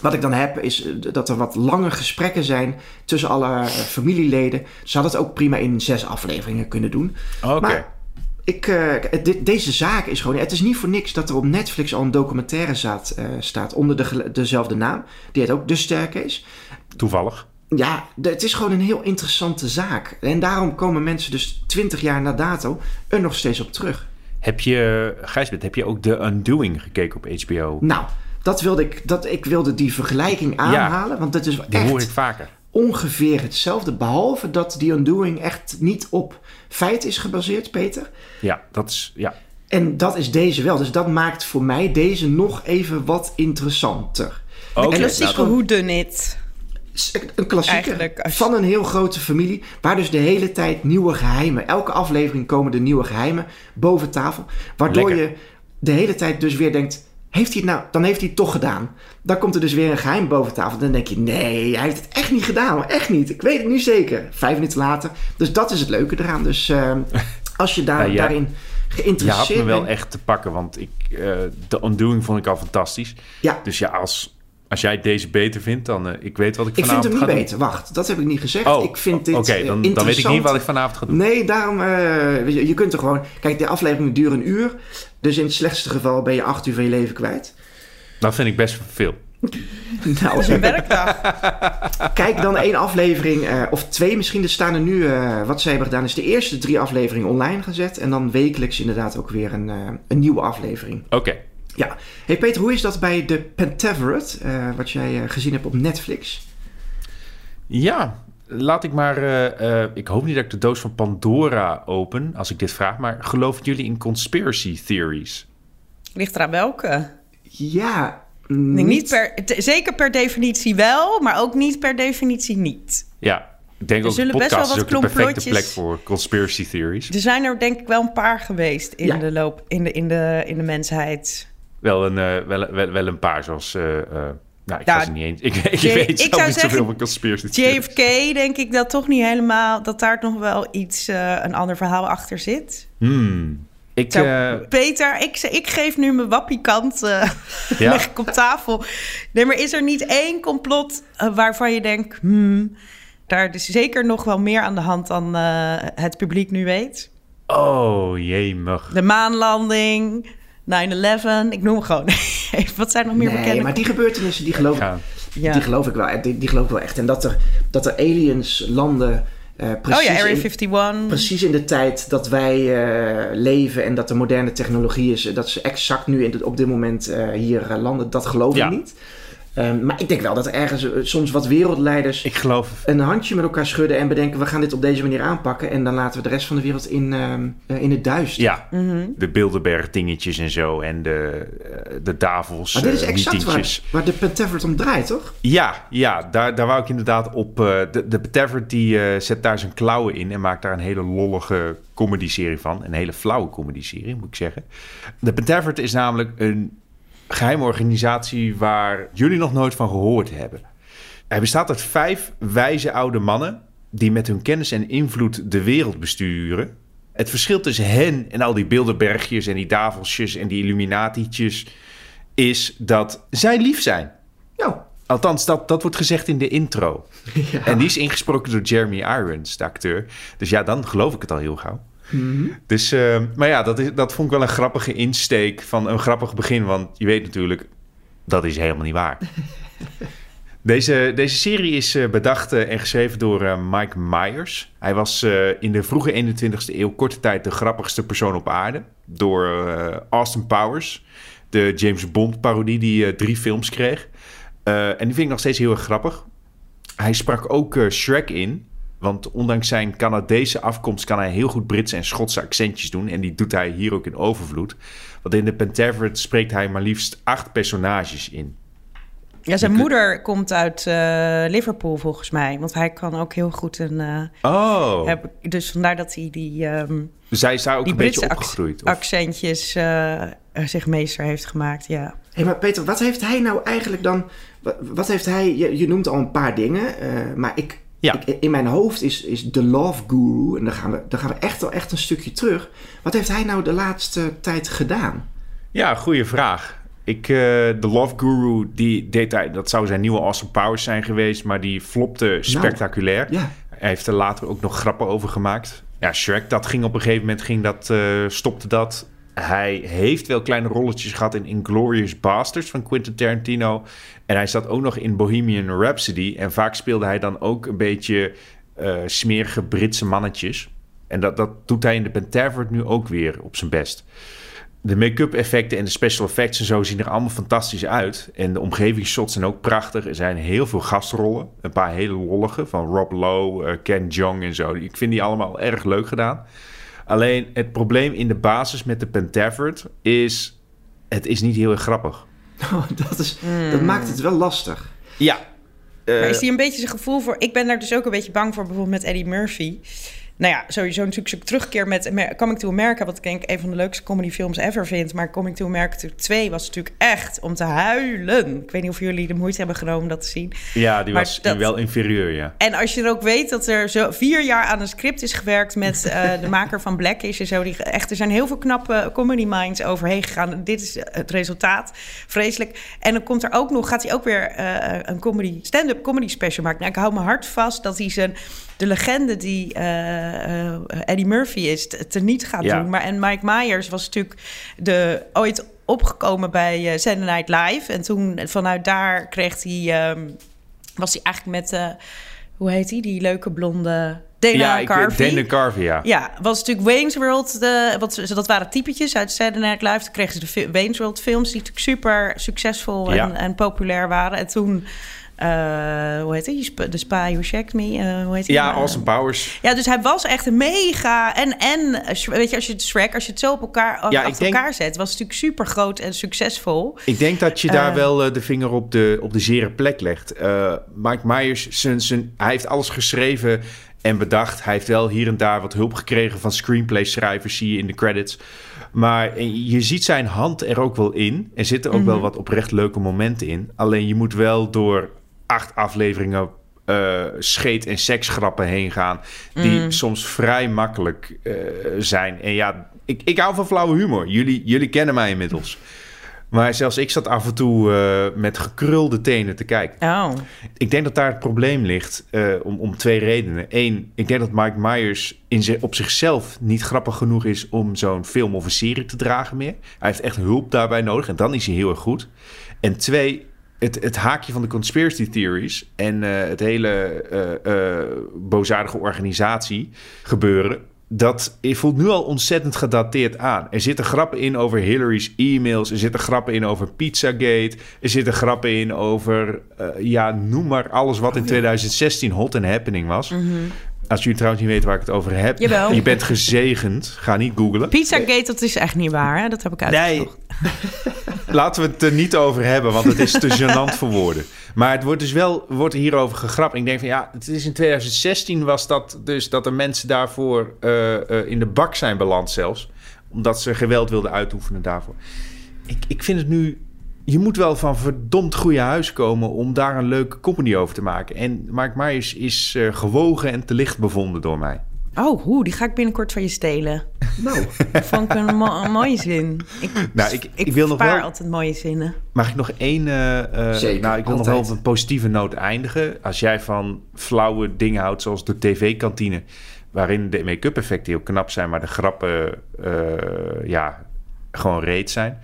S8: Wat ik dan heb is eh, dat er wat lange gesprekken zijn tussen alle eh, familieleden. Ze hadden het ook prima in zes afleveringen kunnen doen.
S7: Oké.
S8: Maar ik, eh, dit- deze zaak is gewoon... Het is niet voor niks dat er op Netflix al een documentaire staat onder de, dezelfde naam. Die heet ook De Staircase.
S7: Toevallig.
S8: Ja, de- het is gewoon een heel interessante zaak. En daarom komen mensen dus 20 jaar na dato er nog steeds op terug.
S7: Heb je, Gijsbert, heb je ook The Undoing gekeken op HBO?
S8: Nou, dat wilde ik, dat, ik wilde die vergelijking aanhalen. Want dat is
S7: Die
S8: echt...
S7: hoor ik vaker.
S8: ongeveer hetzelfde. Behalve dat The Undoing echt niet op feit is gebaseerd, Peter.
S7: Ja, dat is, ja.
S8: En dat is deze wel. Dus dat maakt voor mij deze nog even wat interessanter.
S7: Oké,
S8: En dat
S6: Klassieke
S8: nou,
S6: hoe done it.
S8: Een klassieker
S6: als
S8: van een heel grote familie. Waar dus de hele tijd nieuwe geheimen. Elke aflevering komen er nieuwe geheimen boven tafel. Waardoor
S7: Lekker.
S8: je de hele tijd dus weer denkt. Heeft hij het nou? Dan heeft hij het toch gedaan. Dan komt er dus weer een geheim boven tafel. Dan denk je, nee, hij heeft het echt niet gedaan. Echt niet. Ik weet het nu zeker. Vijf minuten later. Dus dat is het leuke eraan. Dus ehm, als je daar,
S7: Ja, ja.
S8: daarin
S7: Je
S8: geïnteresseerd
S7: had me wel
S8: bent.
S7: echt te pakken, want ik, eh The Undoing vond ik al fantastisch.
S8: Ja,
S7: Dus ja, als, als jij deze beter vindt, dan uh, ik weet wat ik
S8: ik vind
S7: vanavond
S8: hem niet
S7: ga doen.
S8: beter. Wacht, dat heb ik niet gezegd.
S7: Oh,
S8: ik vind dit
S7: oké, dan, dan weet ik niet wat ik vanavond ga doen.
S8: Nee, daarom, eh, je, je kunt er gewoon... Kijk, de afleveringen duren een uur. Dus in het slechtste geval ben je acht uur van je leven kwijt.
S7: Dat vind ik best veel.
S8: Nou,
S6: Een werkdag.
S8: kijk dan één aflevering, eh, of twee misschien. Er staan er nu, eh, wat zij hebben gedaan, is de eerste drie afleveringen online gezet. En dan wekelijks inderdaad ook weer een, eh, een nieuwe aflevering.
S7: Oké.
S8: Ja. Hey Peter, hoe is dat bij de Pentaveret, eh, wat jij eh, gezien hebt op Netflix?
S7: Ja, laat ik maar... eh, eh, ik hoop niet dat ik de doos van Pandora open als ik dit vraag. Maar geloven jullie in conspiracy theories?
S6: Ligt eraan welke?
S8: Ja,
S6: denk niet per, zeker per definitie wel, maar ook niet per definitie niet.
S7: Ja, ik denk
S6: Er
S7: ook de
S6: zullen best wel
S7: podcast is
S6: wat
S7: ook de perfecte plek voor conspiracy theories.
S6: Er zijn er denk ik wel een paar geweest in
S8: Ja.
S6: de loop in de, in de, in de mensheid.
S7: Wel een, eh, wel, wel, wel een paar zoals... eh, eh, nou, ik
S6: Ja,
S7: was er niet eens. Ik, ik
S6: J-
S7: weet
S6: ik zou
S7: niet zoveel van conspiracy.
S6: JFK denk ik dat toch niet helemaal dat daar nog wel iets een ander verhaal achter zit.
S7: Hmm. Ik,
S6: Peter, ik, ik geef nu mijn wappiekant eh
S7: Ja.
S6: leg ik op tafel. Nee, maar is er niet één complot waarvan je denkt, hmm, daar is zeker nog wel meer aan de hand dan het publiek nu weet?
S7: oh, jemig.
S6: De maanlanding, 9-11, ik noem gewoon. Wat zijn nog meer
S8: nee,
S6: bekende?
S8: maar die gebeurtenissen, die geloof,
S7: Ja.
S6: Ja.
S8: die geloof ik wel. Die, die geloof ik wel echt. En dat er, dat er aliens landen eh,
S6: oh
S8: precies,
S6: ja, Area
S8: in,
S6: 51.
S8: precies in de tijd dat wij eh, leven en dat er moderne technologie is. Dat ze exact nu in op dit moment eh, hier eh, landen. Dat geloof
S7: Ja.
S8: ik niet. Ehm, maar ik denk wel dat er ergens eh, soms wat wereldleiders
S7: Ik geloof...
S8: een handje met elkaar schudden en bedenken... we gaan dit op deze manier aanpakken... en dan laten we de rest van de wereld in, ehm, eh, in het duister.
S7: Ja,
S6: Mhm.
S7: de Bilderberg dingetjes en zo. En de, eh, de Davos
S8: Maar dit is
S7: eh,
S8: exact waar, de Pentavert om draait, toch?
S7: Ja, ja daar, daar wou ik inderdaad op. eh, de de die eh, zet daar zijn klauwen in en maakt daar een hele lollige comedy-serie van. Een hele flauwe comedy-serie, moet ik zeggen. De Petavert is namelijk een geheime organisatie waar jullie nog nooit van gehoord hebben. Hij bestaat uit vijf wijze oude mannen die met hun kennis en invloed de wereld besturen. Het verschil tussen hen en al die Bilderbergjes en die Davosjes en die Illuminati'tjes is dat zij lief zijn.
S8: Ja.
S7: Althans, dat, dat wordt gezegd in de intro.
S8: Ja.
S7: En die is ingesproken door Jeremy Irons, de acteur. Dus ja, dan geloof ik het al heel gauw. Dus, eh, maar ja, dat, is, dat vond ik wel een grappige insteek van een grappig begin. Want je weet natuurlijk, dat is helemaal niet waar. Deze, deze serie is eh, bedacht eh, en geschreven door eh, Mike Myers. Hij was in de vroege 21ste eeuw korte tijd de grappigste persoon op aarde. Door Austin Powers, de James Bond parodie die drie films kreeg. En die vind ik nog steeds heel erg grappig. Hij sprak ook Shrek in. Want ondanks zijn Canadese afkomst kan hij heel goed Britse en Schotse accentjes doen. En die doet hij hier ook in overvloed. Want in de Pentavert spreekt hij maar liefst acht personages in.
S6: Ja, zijn moeder komt uit eh, Liverpool volgens mij. Want hij kan ook heel goed een... eh,
S7: Oh,
S6: heb, dus vandaar dat hij die, ehm,
S7: dus hij is daar ook
S6: die
S7: een beetje
S6: Britse ac-
S7: opgegroeid. of-
S6: accentjes eh, zich meester heeft gemaakt. Ja.
S8: Hé, maar Peter, wat heeft hij nou eigenlijk dan... Wat, wat heeft hij... Je, je noemt al een paar dingen, eh, maar ik,
S7: Ja.
S8: ik... In mijn hoofd is, is de Love Guru, en dan gaan we, dan gaan we echt wel echt een stukje terug. Wat heeft hij nou de laatste tijd gedaan?
S7: Ja, goede vraag. Ik, eh, de Love Guru, die deed hij, dat zou zijn nieuwe Awesome Powers zijn geweest, maar die flopte spectaculair.
S8: Ja.
S7: Hij heeft er later ook nog grappen over gemaakt. Ja, Shrek, dat ging op een gegeven moment, ging dat, eh, stopte dat. Hij heeft wel kleine rolletjes gehad in Inglourious Basterds van Quentin Tarantino. En hij zat ook nog in Bohemian Rhapsody. En vaak speelde hij dan ook een beetje eh, smerige Britse mannetjes. En dat, dat doet hij in de Pentavert nu ook weer op zijn best. De make-up effecten en de special effects en zo zien er allemaal fantastisch uit. En de omgevingsshots zijn ook prachtig. Er zijn heel veel gastrollen. Een paar hele lollige van Rob Lowe, eh, Ken Jeong en zo. Ik vind die allemaal erg leuk gedaan. Alleen het probleem in de basis met de Pentavert is... het is niet heel erg grappig.
S8: Oh, dat, is, dat maakt het wel lastig.
S7: Ja.
S6: Maar is hij een beetje zijn gevoel voor... Ik ben daar dus ook een beetje bang voor, bijvoorbeeld met Eddie Murphy. Nou ja, sowieso natuurlijk zo'n terugkeer met Coming to America... wat ik denk een van de leukste comedyfilms ever vind. Maar Coming to America 2 was natuurlijk echt om te huilen. Ik weet niet of jullie de moeite hebben genomen om dat te zien.
S7: Ja, die
S6: Maar
S7: was
S6: dat-
S7: wel inferieur, ja.
S6: En als je er ook weet dat er zo vier jaar aan een script is gewerkt met eh, de maker van Blackish en zo. Die, echt, er zijn heel veel knappe comedy minds overheen gegaan. Dit is het resultaat. Vreselijk. En dan komt er ook nog, gaat hij ook weer eh, een comedy, stand-up comedy special maken. Nou, ik hou mijn hart vast dat hij zijn, de legende die eh, eh, Eddie Murphy is, te niet gaat
S7: Ja.
S6: doen. Maar, en Mike Myers was natuurlijk de, ooit opgekomen bij uh, Saturday Night Live. En toen vanuit daar kreeg hij, ehm, was hij eigenlijk met, eh, hoe heet die, die leuke blonde Dana
S7: ja, ik,
S6: Carvey.
S7: Dana Carvey, ja.
S6: Ja, was natuurlijk Wayne's World. De, wat, ze- dat waren typetjes uit Saturday Night Live. Toen kregen ze de Wayne's World films... die natuurlijk super succesvol
S7: Ja.
S6: en, en populair waren. En toen eh, hoe heet? Sp- De Spy Who Shagged Me. eh, hoe heet?
S7: Ja,
S6: Eh,
S7: Awesome Powers.
S6: Ja, dus hij was echt een mega... En, en eh, weet je, als je het Shrek, als je het zo op elkaar,
S7: Ja,
S6: achter
S7: denk-
S6: elkaar zet... was het natuurlijk super groot en succesvol.
S7: Ik denk dat je daar
S6: Eh.
S7: wel eh, de vinger op de, op de zere plek legt. Eh, Mike Myers, zijn, zijn, hij heeft alles geschreven en bedacht. Hij heeft wel hier en daar wat hulp gekregen van screenplay-schrijvers, zie je in de credits. Maar eh, je ziet zijn hand er ook wel in. Er zitten ook wel wat oprecht leuke momenten in. Alleen je moet wel door acht afleveringen eh, scheet- en seksgrappen heen gaan. Die soms vrij makkelijk eh, zijn. En ja, ik, ik hou van flauwe humor. Jullie, jullie kennen mij inmiddels. Maar zelfs ik zat af en toe eh, met gekrulde tenen te kijken.
S6: Oh,
S7: Ik denk dat daar het probleem ligt om, om twee redenen. Eén, ik denk dat Mike Myers in zi- op zichzelf niet grappig genoeg is om zo'n film of een serie te dragen meer. Hij heeft echt hulp daarbij nodig en dan is hij heel erg goed. En twee, het, het haakje van de conspiracy theories en eh, het hele eh eh boosaardige organisatie gebeuren. Dat voelt nu al ontzettend gedateerd aan. Er zitten grappen in over Hillary's e-mails. Er zitten grappen in over Pizzagate. Er zitten grappen in over, ja, noem maar alles wat in 2016 hot and happening was. Als jullie trouwens niet weten waar ik het over heb.
S6: Jawel.
S7: Je bent gezegend. Ga niet googlen.
S6: Pizzagate, dat is echt niet waar. Hè? Dat heb ik uitgezocht.
S7: Laten we het er niet over hebben, want het is te gênant voor woorden. Maar het wordt dus wel wordt hierover gegrapt. Ik denk van ja, het is in 2016 was dat dus dat er mensen daarvoor eh, eh, in de bak zijn beland zelfs. Omdat ze geweld wilden uitoefenen daarvoor. Ik, ik vind het nu... Je moet wel van verdomd goede huis komen om daar een leuke comedy over te maken. En Mark Myers is eh, gewogen en te licht bevonden door mij.
S6: Oh, hoe, die ga ik binnenkort van je stelen.
S8: Nou,
S6: Dat vond ik een, mo- een mooie zin. Ik,
S7: Nou, ik- ik wil nog wel-
S6: altijd mooie zinnen.
S7: Mag ik nog één... eh, eh,
S8: Zeker,
S7: nou, ik wil nog wel op een positieve noot eindigen. Als jij van flauwe dingen houdt, zoals de tv-kantine... waarin de make-up effecten heel knap zijn... maar de grappen, eh, ja, gewoon reet zijn...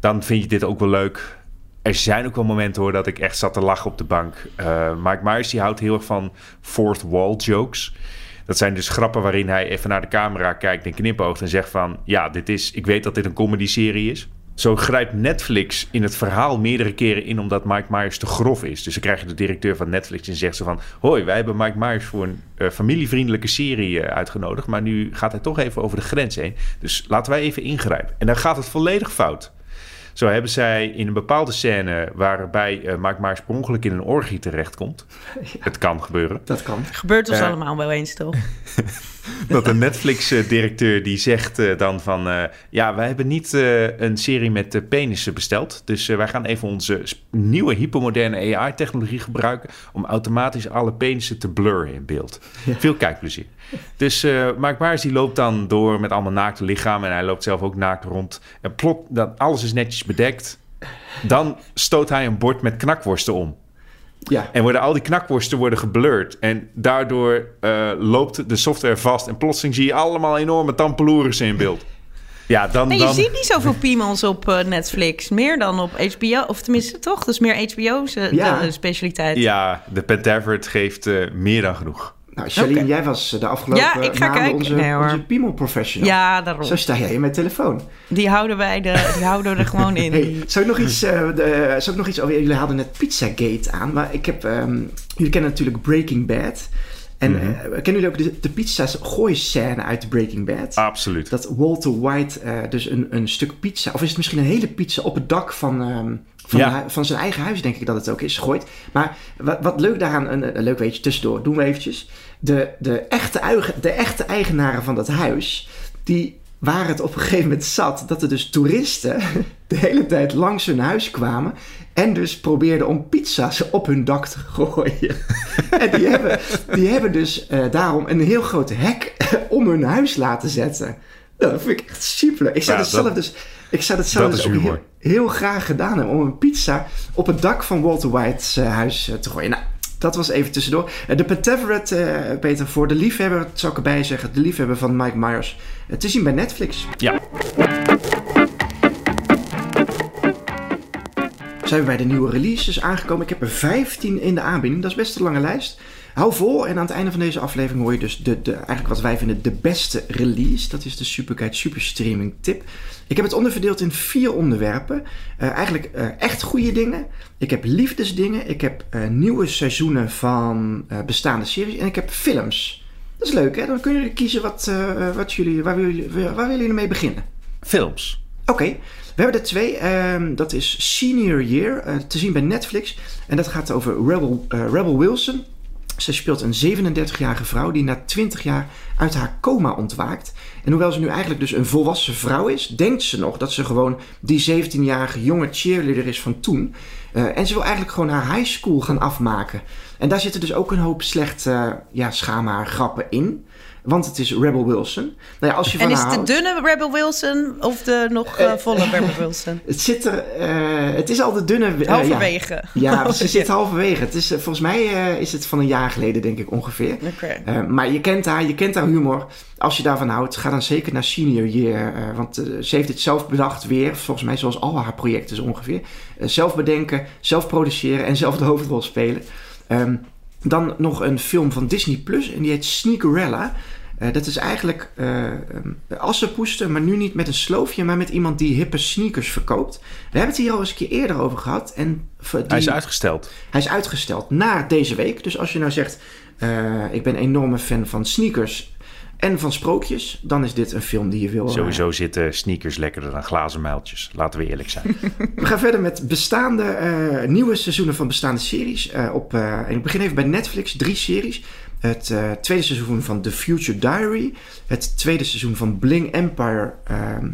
S7: dan vind je dit ook wel leuk. Er zijn ook wel momenten hoor dat ik echt zat te lachen op de bank. Eh Mike Myers die houdt heel erg van fourth wall jokes. Dat zijn dus grappen waarin hij even naar de camera kijkt en knipoogt en zegt van... ja, dit is, ik weet dat dit een comedy-serie is. Zo grijpt Netflix in het verhaal meerdere keren in omdat Mike Myers te grof is. Dus dan krijg je de directeur van Netflix en zegt ze van... hoi, wij hebben Mike Myers voor een eh, familievriendelijke serie eh, uitgenodigd... maar nu gaat hij toch even over de grens heen. Dus laten wij even ingrijpen. En dan gaat het volledig fout. Zo hebben zij in een bepaalde scène waarbij eh Mike Myers per ongeluk in een orgie terechtkomt. Het kan gebeuren.
S8: dat kan.
S6: Gebeurt ons
S7: Eh.
S6: allemaal wel eens, toch?
S7: Dat de Netflix-directeur die zegt eh, dan van... eh, ja, wij hebben niet eh, een serie met penissen besteld. Dus wij gaan even onze nieuwe hypermoderne AI-technologie gebruiken... om automatisch alle penissen te blurren in beeld. Veel kijkplezier. Dus eh Mike Myers die loopt dan door met allemaal naakte lichamen... en hij loopt zelf ook naakt rond. En plot, dat alles is netjes bedekt. Dan stoot hij een bord met knakworsten om.
S8: Ja,
S7: En worden al die knakworsten worden geblurred. En daardoor eh, loopt de software vast. En plotseling zie je allemaal enorme tampeloerissen in beeld. Ja, dan...
S6: Nee, je
S7: dan
S6: ziet niet zoveel piemels op eh, Netflix. Meer dan op HBO. Of tenminste, toch? Dat is meer HBO's eh,
S8: Ja.
S6: de specialiteit.
S7: ja, de Pentavert geeft eh, meer dan genoeg.
S8: Nou Charlene, jij was eh, de afgelopen
S6: Ja, ik ga
S8: maanden
S6: kijken.
S8: onze,
S6: Nee, hoor.
S8: onze piemel professional.
S6: Ja, daarom.
S8: Zo sta jij in mijn telefoon.
S6: Die houden wij de, die houden we er gewoon in.
S8: Hey, zou ik nog iets, eh, de, zou ik nog iets over... Jullie hadden net Pizzagate aan, maar ik heb... ehm, jullie kennen natuurlijk Breaking Bad. En
S7: Mhm.
S8: eh, kennen jullie ook de, de pizza's gooiscène uit Breaking Bad?
S7: Absoluut.
S8: Dat Walter White eh, dus een, een stuk pizza... Of is het misschien een hele pizza op het dak van... ehm, van,
S7: Ja.
S8: de hu- van zijn eigen huis, denk ik dat het ook is, gooit. Maar wat, wat leuk daaraan, een, een leuk weetje tussendoor, doen we eventjes. De, de, echte, de echte eigenaren van dat huis, die waren het op een gegeven moment zat dat er dus toeristen de hele tijd langs hun huis kwamen en dus probeerden om pizza's op hun dak te gooien. en die hebben, die hebben dus eh, daarom een heel groot hek om hun huis laten zetten. Nou, dat vind ik echt super. Ik zou
S7: Ja,
S8: het zelf dus, ik zou het zelf dus heel, heel graag gedaan hebben om een pizza op het dak van Walter White's eh, huis eh, te gooien. Nou, dat was even tussendoor. Eh, de Pentaveret, eh, Peter, voor de liefhebber, zou ik erbij zeggen, de liefhebber van Mike Myers, eh, te zien bij Netflix.
S7: Ja.
S8: Zijn we bij de nieuwe releases aangekomen. Ik heb er 15 in de aanbieding. Dat is best een lange lijst. Hou vol en aan het einde van deze aflevering hoor je dus de, de, eigenlijk wat wij vinden de beste release. Dat is de Superguide Superstreaming tip. Ik heb het onderverdeeld in vier onderwerpen. Uh, eigenlijk uh, echt goede dingen. Ik heb liefdesdingen. Ik heb uh, nieuwe seizoenen van bestaande series. En ik heb films. Dat is leuk hè? Dan kunnen jullie kiezen wat, wat jullie, waar, willen jullie, waar willen jullie mee beginnen.
S7: Films.
S8: Oké, okay. we hebben er twee. Um, dat is Senior Year, uh, te zien bij Netflix. En dat gaat over Rebel, uh, Rebel Wilson. Ze speelt een 37-jarige vrouw die na 20 jaar uit haar coma ontwaakt. En hoewel ze nu eigenlijk dus een volwassen vrouw is, denkt ze nog dat ze gewoon die 17-jarige jonge cheerleader is van toen. Uh, en ze wil eigenlijk gewoon haar high school gaan afmaken. En daar zitten dus ook een hoop slechte, ja, schaam haar grappen in. Want het is Rebel Wilson. Nou ja, als je van
S6: en is het de dunne Rebel Wilson of de nog eh, volle Rebel Wilson?
S8: Het zit er. eh, het is al de dunne. eh,
S6: Halverwege.
S8: Ja, ja ze zit halverwege. Het is, eh, volgens mij eh, is het van een jaar geleden, denk ik ongeveer.
S6: Oké.
S8: Eh, maar je kent haar, je kent haar humor. Als je daarvan houdt, ga dan zeker naar Senior Year. eh, want eh, ze heeft het zelf bedacht weer. Volgens mij zoals al haar projecten zo ongeveer. Eh, zelf bedenken, zelf produceren en zelf de hoofdrol spelen. Ehm, dan nog een film van Disney Plus en die heet Sneakerella. Eh, dat is eigenlijk eh um, assenpoester, maar nu niet met een sloofje, maar met iemand die hippe sneakers verkoopt. We hebben het hier al eens een keer eerder over gehad. En
S7: Hij is uitgesteld.
S8: hij is uitgesteld naar deze week. Dus als je nou zegt, eh, ik ben een enorme fan van sneakers en van sprookjes, dan is dit een film die je wil. eh,
S7: Sowieso zitten sneakers lekkerder dan glazen muiltjes. Laten we eerlijk zijn.
S8: We gaan verder met bestaande, eh, nieuwe seizoenen van bestaande series. Eh, op, eh, en ik begin even bij Netflix, drie series. Het eh, tweede seizoen van The Future Diary. Het tweede seizoen van Bling Empire. ehm,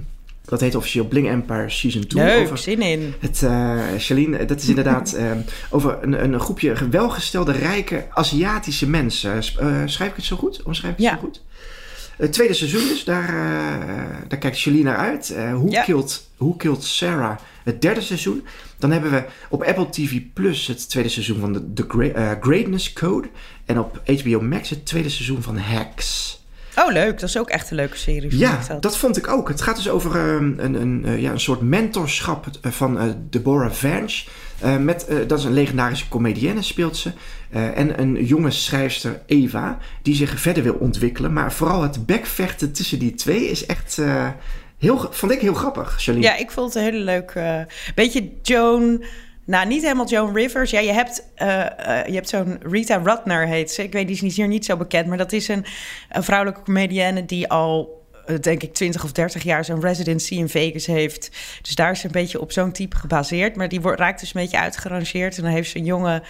S8: dat heet officieel Bling Empire Season 2.
S6: Leuk,
S8: Over
S6: zin in.
S8: het, eh Charlene, dat is inderdaad ehm, over een, een groepje welgestelde, rijke Aziatische mensen. Eh, schrijf ik het zo goed? Omschrijf ik het
S6: Ja.
S8: zo goed? Het tweede seizoen dus, daar, eh, daar kijkt Charlene naar uit. Eh Who,
S6: Ja.
S8: killed, Who Killed Sarah, het derde seizoen. Dan hebben we op Apple TV Plus het tweede seizoen van de, The eh, Greatness Code. En op HBO Max het tweede seizoen van Hacks.
S6: Oh, leuk. Dat is ook echt een leuke serie.
S8: Ja,
S6: dat.
S8: dat vond ik ook. Het gaat dus over ehm, een, een, eh, ja, een soort mentorschap eh, van eh, Deborah Vance. Met, dat is een legendarische comedienne, speelt ze. En een jonge schrijfster, Eva, die zich verder wil ontwikkelen. Maar vooral het bekvechten tussen die twee is echt... heel, vond ik heel grappig, Charlene.
S6: Ja, ik vond het een hele leuk. beetje Joan. Nou, niet helemaal Joan Rivers. Ja, je hebt, eh, eh, je hebt zo'n Rita Rudner heet ze. Ik weet, die is hier niet zo bekend. Maar dat is een, een vrouwelijke comedienne die al, eh, denk ik, 20 of 30 jaar zo'n residency in Vegas heeft. Dus daar is ze een beetje op zo'n type gebaseerd. Maar die wordt, raakt dus een beetje uitgerangeerd. En dan heeft ze een jonge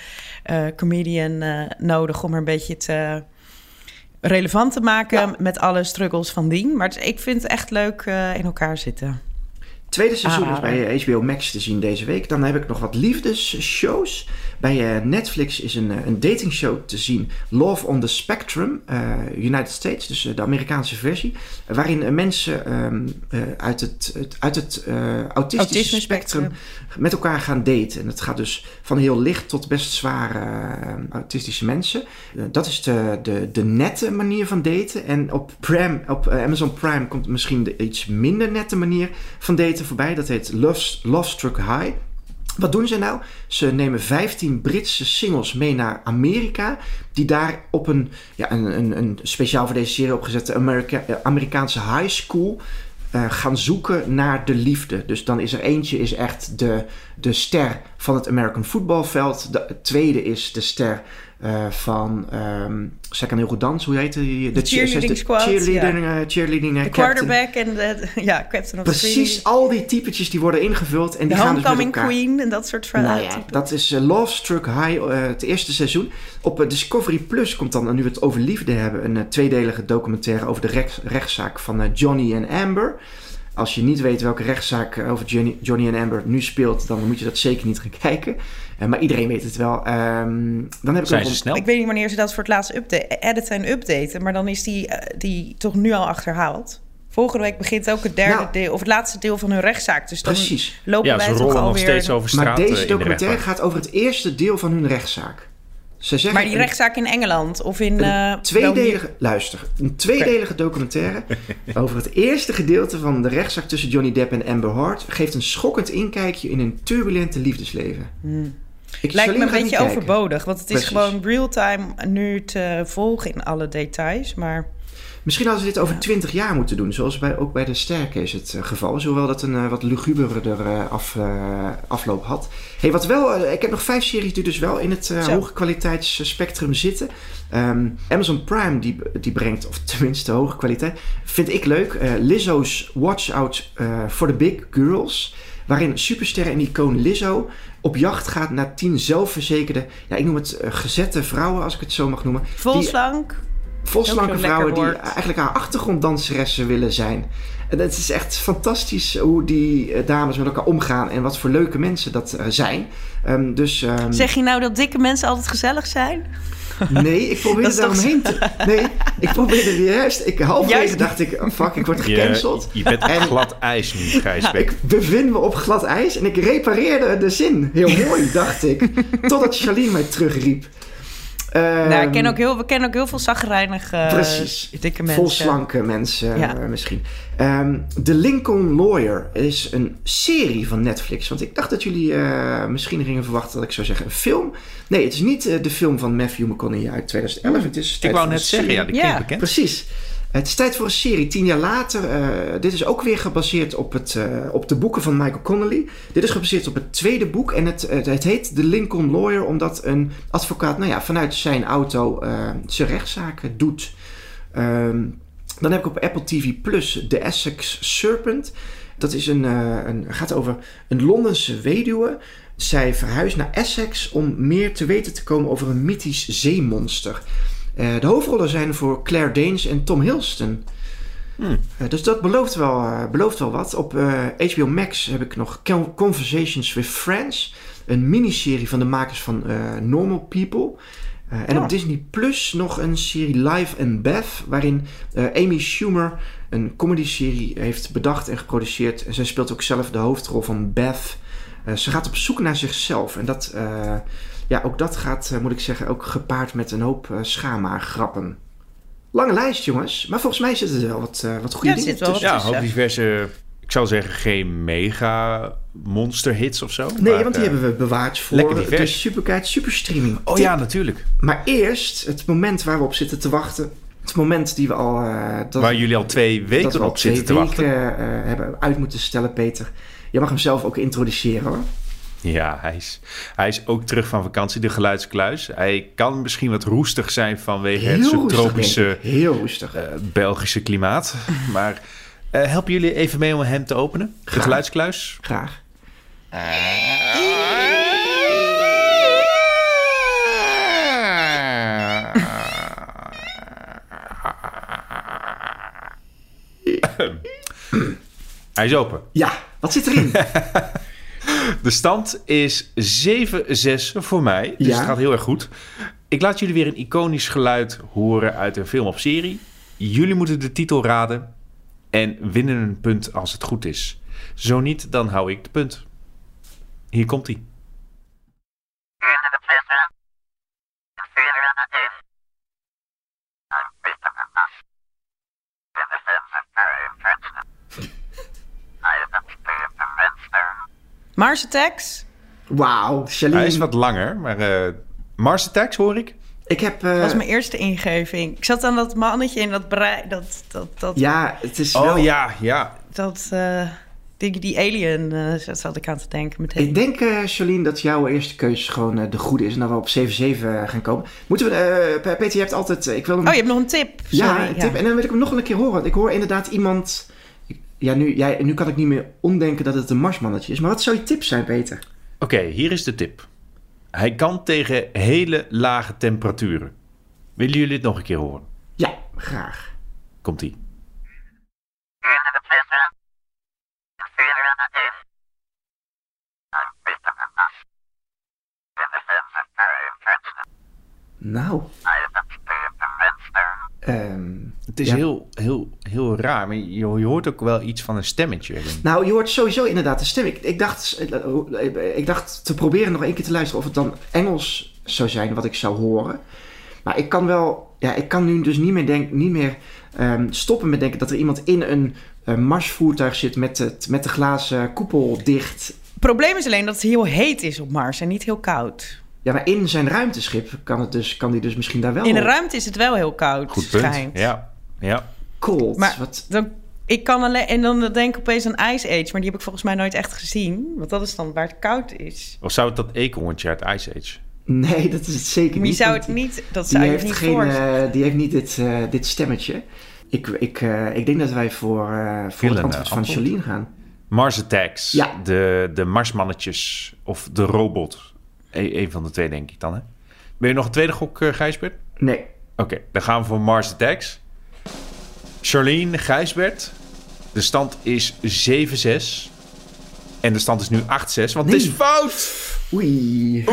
S6: comedian nodig om er een beetje te relevant te maken
S8: Ja.
S6: met alle struggles van dien. Maar ik vind het echt leuk in elkaar zitten.
S8: Tweede seizoen is
S6: Aanrader.
S8: bij HBO Max te zien deze week. Dan heb ik nog wat liefdesshows. Bij eh, Netflix is een, eh, een datingshow te zien. Love on the Spectrum, eh, United States, dus de Amerikaanse versie. waarin mensen ehm, eh, uit het, uit het autistische
S6: Autisme
S8: spectrum
S6: spectrum.
S8: met elkaar gaan daten. En het gaat dus van heel licht tot best zware eh, autistische mensen. Dat is de, de, de nette manier van daten. En op, Prime, op Amazon Prime komt misschien de iets minder nette manier van daten voorbij. Dat heet Love, Love Struck High. Wat doen ze nou? Ze nemen 15 Britse singles mee naar Amerika. Die daar op een, ja, een, een, een speciaal voor deze serie opgezette Amerika, eh, Amerikaanse high school eh, gaan zoeken naar de liefde. Dus dan is er eentje is echt de, de ster van het American voetbalveld. De tweede is de ster eh, van, ehm heel goed dansen, hoe heet die?
S6: De cheerleading
S8: de
S6: squad,
S8: Cheerleading, eh, cheerleading eh,
S6: De quarterback en de ja, captain of
S8: Precies, al die typetjes die worden ingevuld en
S6: De
S8: die gaan dus met elkaar.
S6: queen en dat soort verhalen.
S8: Nou ja, dat is Love Struck High, het eerste seizoen. Op Discovery Plus komt dan, nu we het over liefde hebben, een tweedelige documentaire over de rechts- rechtszaak van Johnny en Amber. Als je niet weet welke rechtszaak over Johnny, Johnny en Amber nu speelt, dan moet je dat zeker niet gaan kijken. Eh, maar iedereen weet het wel. Ehm, dan heb ik
S7: Zijn ze snel?
S6: Ik weet niet wanneer ze dat voor het laatst update, editen en updaten, maar dan is die, eh, die toch nu al achterhaald. Volgende week begint ook het derde
S8: Nou.
S6: deel, of het laatste deel van hun rechtszaak. Dus dan
S8: Precies.
S6: lopen
S7: Ja,
S6: wij toch
S7: rollen nog
S6: alweer...
S7: steeds over straat
S8: Maar
S7: eh,
S8: deze
S7: de
S8: documentaire gaat over het eerste deel van hun rechtszaak. Ze zeggen
S6: Maar die rechtszaak in Engeland of in... eh,
S8: Een tweedelige, luister, een tweedelige documentaire over het eerste gedeelte van de rechtszaak tussen Johnny Depp en Amber Heard geeft een schokkend inkijkje in een turbulente liefdesleven. Ik,
S6: Lijkt me een beetje overbodig. Want het is gewoon real-time nu te volgen in alle details. Maar
S8: Misschien hadden ze dit over 20 jaar moeten doen, zoals bij, ook bij de Staircase het eh, geval is. Hoewel dat een eh, wat luguberder af, eh, afloop had. Hey, wat wel, ik heb nog vijf series die dus wel in het hoge kwaliteitsspectrum zitten. Ehm, Amazon Prime die, die brengt, of tenminste hoge kwaliteit, vind ik leuk. Lizzo's Watch Out for the Big Girls. Waarin supersterren en icoon Lizzo op jacht gaat naar tien zelfverzekerde, ja, ik noem het eh, gezette vrouwen, als ik het zo mag noemen.
S6: vol
S8: Die-
S6: slank.
S8: volslanke vrouwen die eigenlijk haar achtergronddanseressen willen zijn. En het is echt fantastisch hoe die eh, dames met elkaar omgaan en wat voor leuke mensen dat eh, zijn. Ehm, dus ehm,
S6: Zeg je nou dat dikke mensen altijd gezellig zijn?
S8: nee, ik probeerde
S6: Dat is
S8: daar
S6: toch
S8: te... Nee, ik probeerde juist... Ik, halverwege
S6: Juist.
S8: dacht ik, oh, fuck, ik word gecanceld.
S7: Je, je bent op
S8: En-
S7: glad ijs nu, Gijsbeek.
S8: Ik bevind me op glad ijs en ik repareerde de zin. Heel mooi, dacht ik. Totdat Charlene mij terugriep.
S6: Nou, ik
S8: Ehm,
S6: ken ook heel, we kennen ook heel veel zagrijnige
S8: Precies.
S6: dikke mensen.
S8: Vol slanke mensen
S6: Ja.
S8: eh, misschien. Ehm The Lincoln Lawyer is een serie van Netflix. Want ik dacht dat jullie eh, misschien gingen verwachten dat ik zou zeggen een film. Nee, het is niet eh, de film van Matthew McConaughey uit 2011. Het is
S7: Ik wou net
S8: een
S7: zeggen, ja, die
S6: Ja.
S7: bekend.
S8: Precies. Het is tijd voor een serie, tien jaar later. Eh, dit is ook weer gebaseerd op, het, eh, op de boeken van Michael Connelly. Dit is gebaseerd op het tweede boek. En het, het, heet The Lincoln Lawyer, omdat een advocaat nou ja, vanuit zijn auto eh, zijn rechtszaken doet. Ehm, dan heb ik op Apple TV Plus The Essex Serpent. Dat is een, eh, een, gaat over een Londense weduwe. Zij verhuist naar Essex om meer te weten te komen over een mythisch zeemonster. Eh, de hoofdrollen zijn voor Claire Danes en Tom Hiddleston. Eh, dus dat belooft wel, eh, belooft wel wat. Op HBO Max heb ik nog Con- Conversations with Friends. Een miniserie van de makers van Normal People. En op Disney Plus nog een serie Live and Beth. Waarin Amy Schumer een comedy-serie heeft bedacht en geproduceerd. En zij speelt ook zelf de hoofdrol van Beth. Ze gaat op zoek naar zichzelf. En dat, ja, ook dat gaat, eh, moet ik zeggen, ook gepaard met een hoop uh, schaamhaargrappen. Lange lijst, jongens. Maar volgens mij zitten er wel wat, uh, wat goede
S6: Ja,
S8: dingen tussen.
S7: Ja, een hoop diverse, ik zou zeggen, geen mega monster hits of zo.
S8: Nee,
S7: maar,
S8: want die
S7: eh,
S8: hebben we bewaard voor
S7: lekker
S8: de. Superkite Superstreaming.
S7: Oh
S8: Tip.
S7: ja, natuurlijk.
S8: Maar eerst het moment waar we op zitten te wachten. Het moment die we al... eh, dat,
S7: Waar jullie al twee
S8: dat
S7: weken
S8: we al
S7: op zitten te
S8: twee
S7: wachten.
S8: weken eh, hebben uit moeten stellen, Peter. Je mag hem zelf ook introduceren, hoor.
S7: Ja, hij is, hij is ook terug van vakantie, de geluidskluis. Hij kan misschien wat roestig zijn vanwege het
S8: Heel
S7: subtropische.
S8: Heel roestig.
S7: eh, Belgische klimaat. maar eh, helpen jullie even mee om hem te openen? De
S8: Graag.
S7: geluidskluis?
S8: Graag.
S7: Hij is open.
S8: Ja, wat zit erin?
S7: De stand is 7-6 voor mij. Dus
S8: Ja.
S7: het gaat heel erg goed. Ik laat jullie weer een iconisch geluid horen uit een film of serie. Jullie moeten de titel raden en winnen een punt als het goed is. Zo niet, dan hou ik de punt. Hier komt hij.
S6: Mars Attacks?
S8: Wauw, Charlene.
S7: Hij is wat langer, maar eh Mars Attacks hoor ik.
S8: Ik heb... eh,
S6: Dat was mijn eerste ingeving. Ik zat aan dat mannetje in dat brei... Dat, dat, dat,
S8: Ja, het is
S7: Oh
S8: wel...
S7: ja, ja.
S6: dat uh, die, die alien uh, zat ik aan te denken meteen.
S8: Ik denk, uh, Charlene, dat jouw eerste keuze gewoon uh, de goede is. En dat we op 7-7 gaan komen. Moeten we... Uh, Peter, je hebt altijd... ik wil hem...
S6: Oh, je hebt nog een tip.
S8: Ja,
S6: Sorry,
S8: een tip.
S6: Ja.
S8: En dan wil ik hem nog een keer horen. Ik hoor inderdaad iemand... Ja, nu, jij, nu kan ik niet meer omdenken dat het een marsmannetje is. Maar wat zou je tip zijn, Peter?
S7: Oké, okay, hier is de tip. Hij kan tegen hele lage temperaturen. Willen jullie het nog een keer horen?
S8: Ja, graag.
S7: Komt-ie.
S8: Nou. Um,
S7: het is ja. heel, heel, heel raar, maar je, je, hoort ook wel iets van een stemmetje.
S8: Nou, je hoort sowieso inderdaad een stem. Ik, ik, dacht, ik dacht te proberen nog één keer te luisteren of het dan Engels zou zijn wat ik zou horen. Maar ik kan wel, ja, ik kan nu dus niet meer, denk, niet meer um, stoppen met denken dat er iemand in een uh, marsvoertuig zit met, het, met de glazen koepel dicht
S6: probleem is alleen dat het heel heet is op Mars en niet heel koud.
S8: Ja, maar in zijn ruimteschip kan, het dus, kan die dus misschien daar wel
S6: In de ruimte is het wel heel koud,
S7: Goed punt.
S6: schijnt.
S7: Ja, ja.
S8: Cold.
S6: Maar
S8: Wat,
S6: dan, ik kan alleen... En dan denk ik opeens aan Ice Age, maar die heb ik volgens mij nooit echt gezien. Want dat is dan waar het koud is.
S7: Of zou het dat eekhoorntje uit Ice Age?
S8: nee, dat is het zeker niet.
S6: zou
S8: want
S6: het niet... Dat
S8: Die
S6: zou je
S8: heeft,
S6: niet
S8: geen, eh, die heeft niet dit, eh, dit stemmetje. Ik, ik, eh, ik denk dat wij voor, eh, voor het antwoord van. Jolien gaan.
S7: Mars Attacks.
S8: Ja.
S7: De, de Marsmannetjes. Of de robot. E- een van de twee, denk ik dan, hè? Ben je nog een tweede gok, Gijsbert?
S8: Nee.
S7: Oké, dan gaan we voor Mars Attacks. Charlene Gijsbert. De stand is 7-6. En de stand is nu 8-6, want het is fout!
S8: Oei.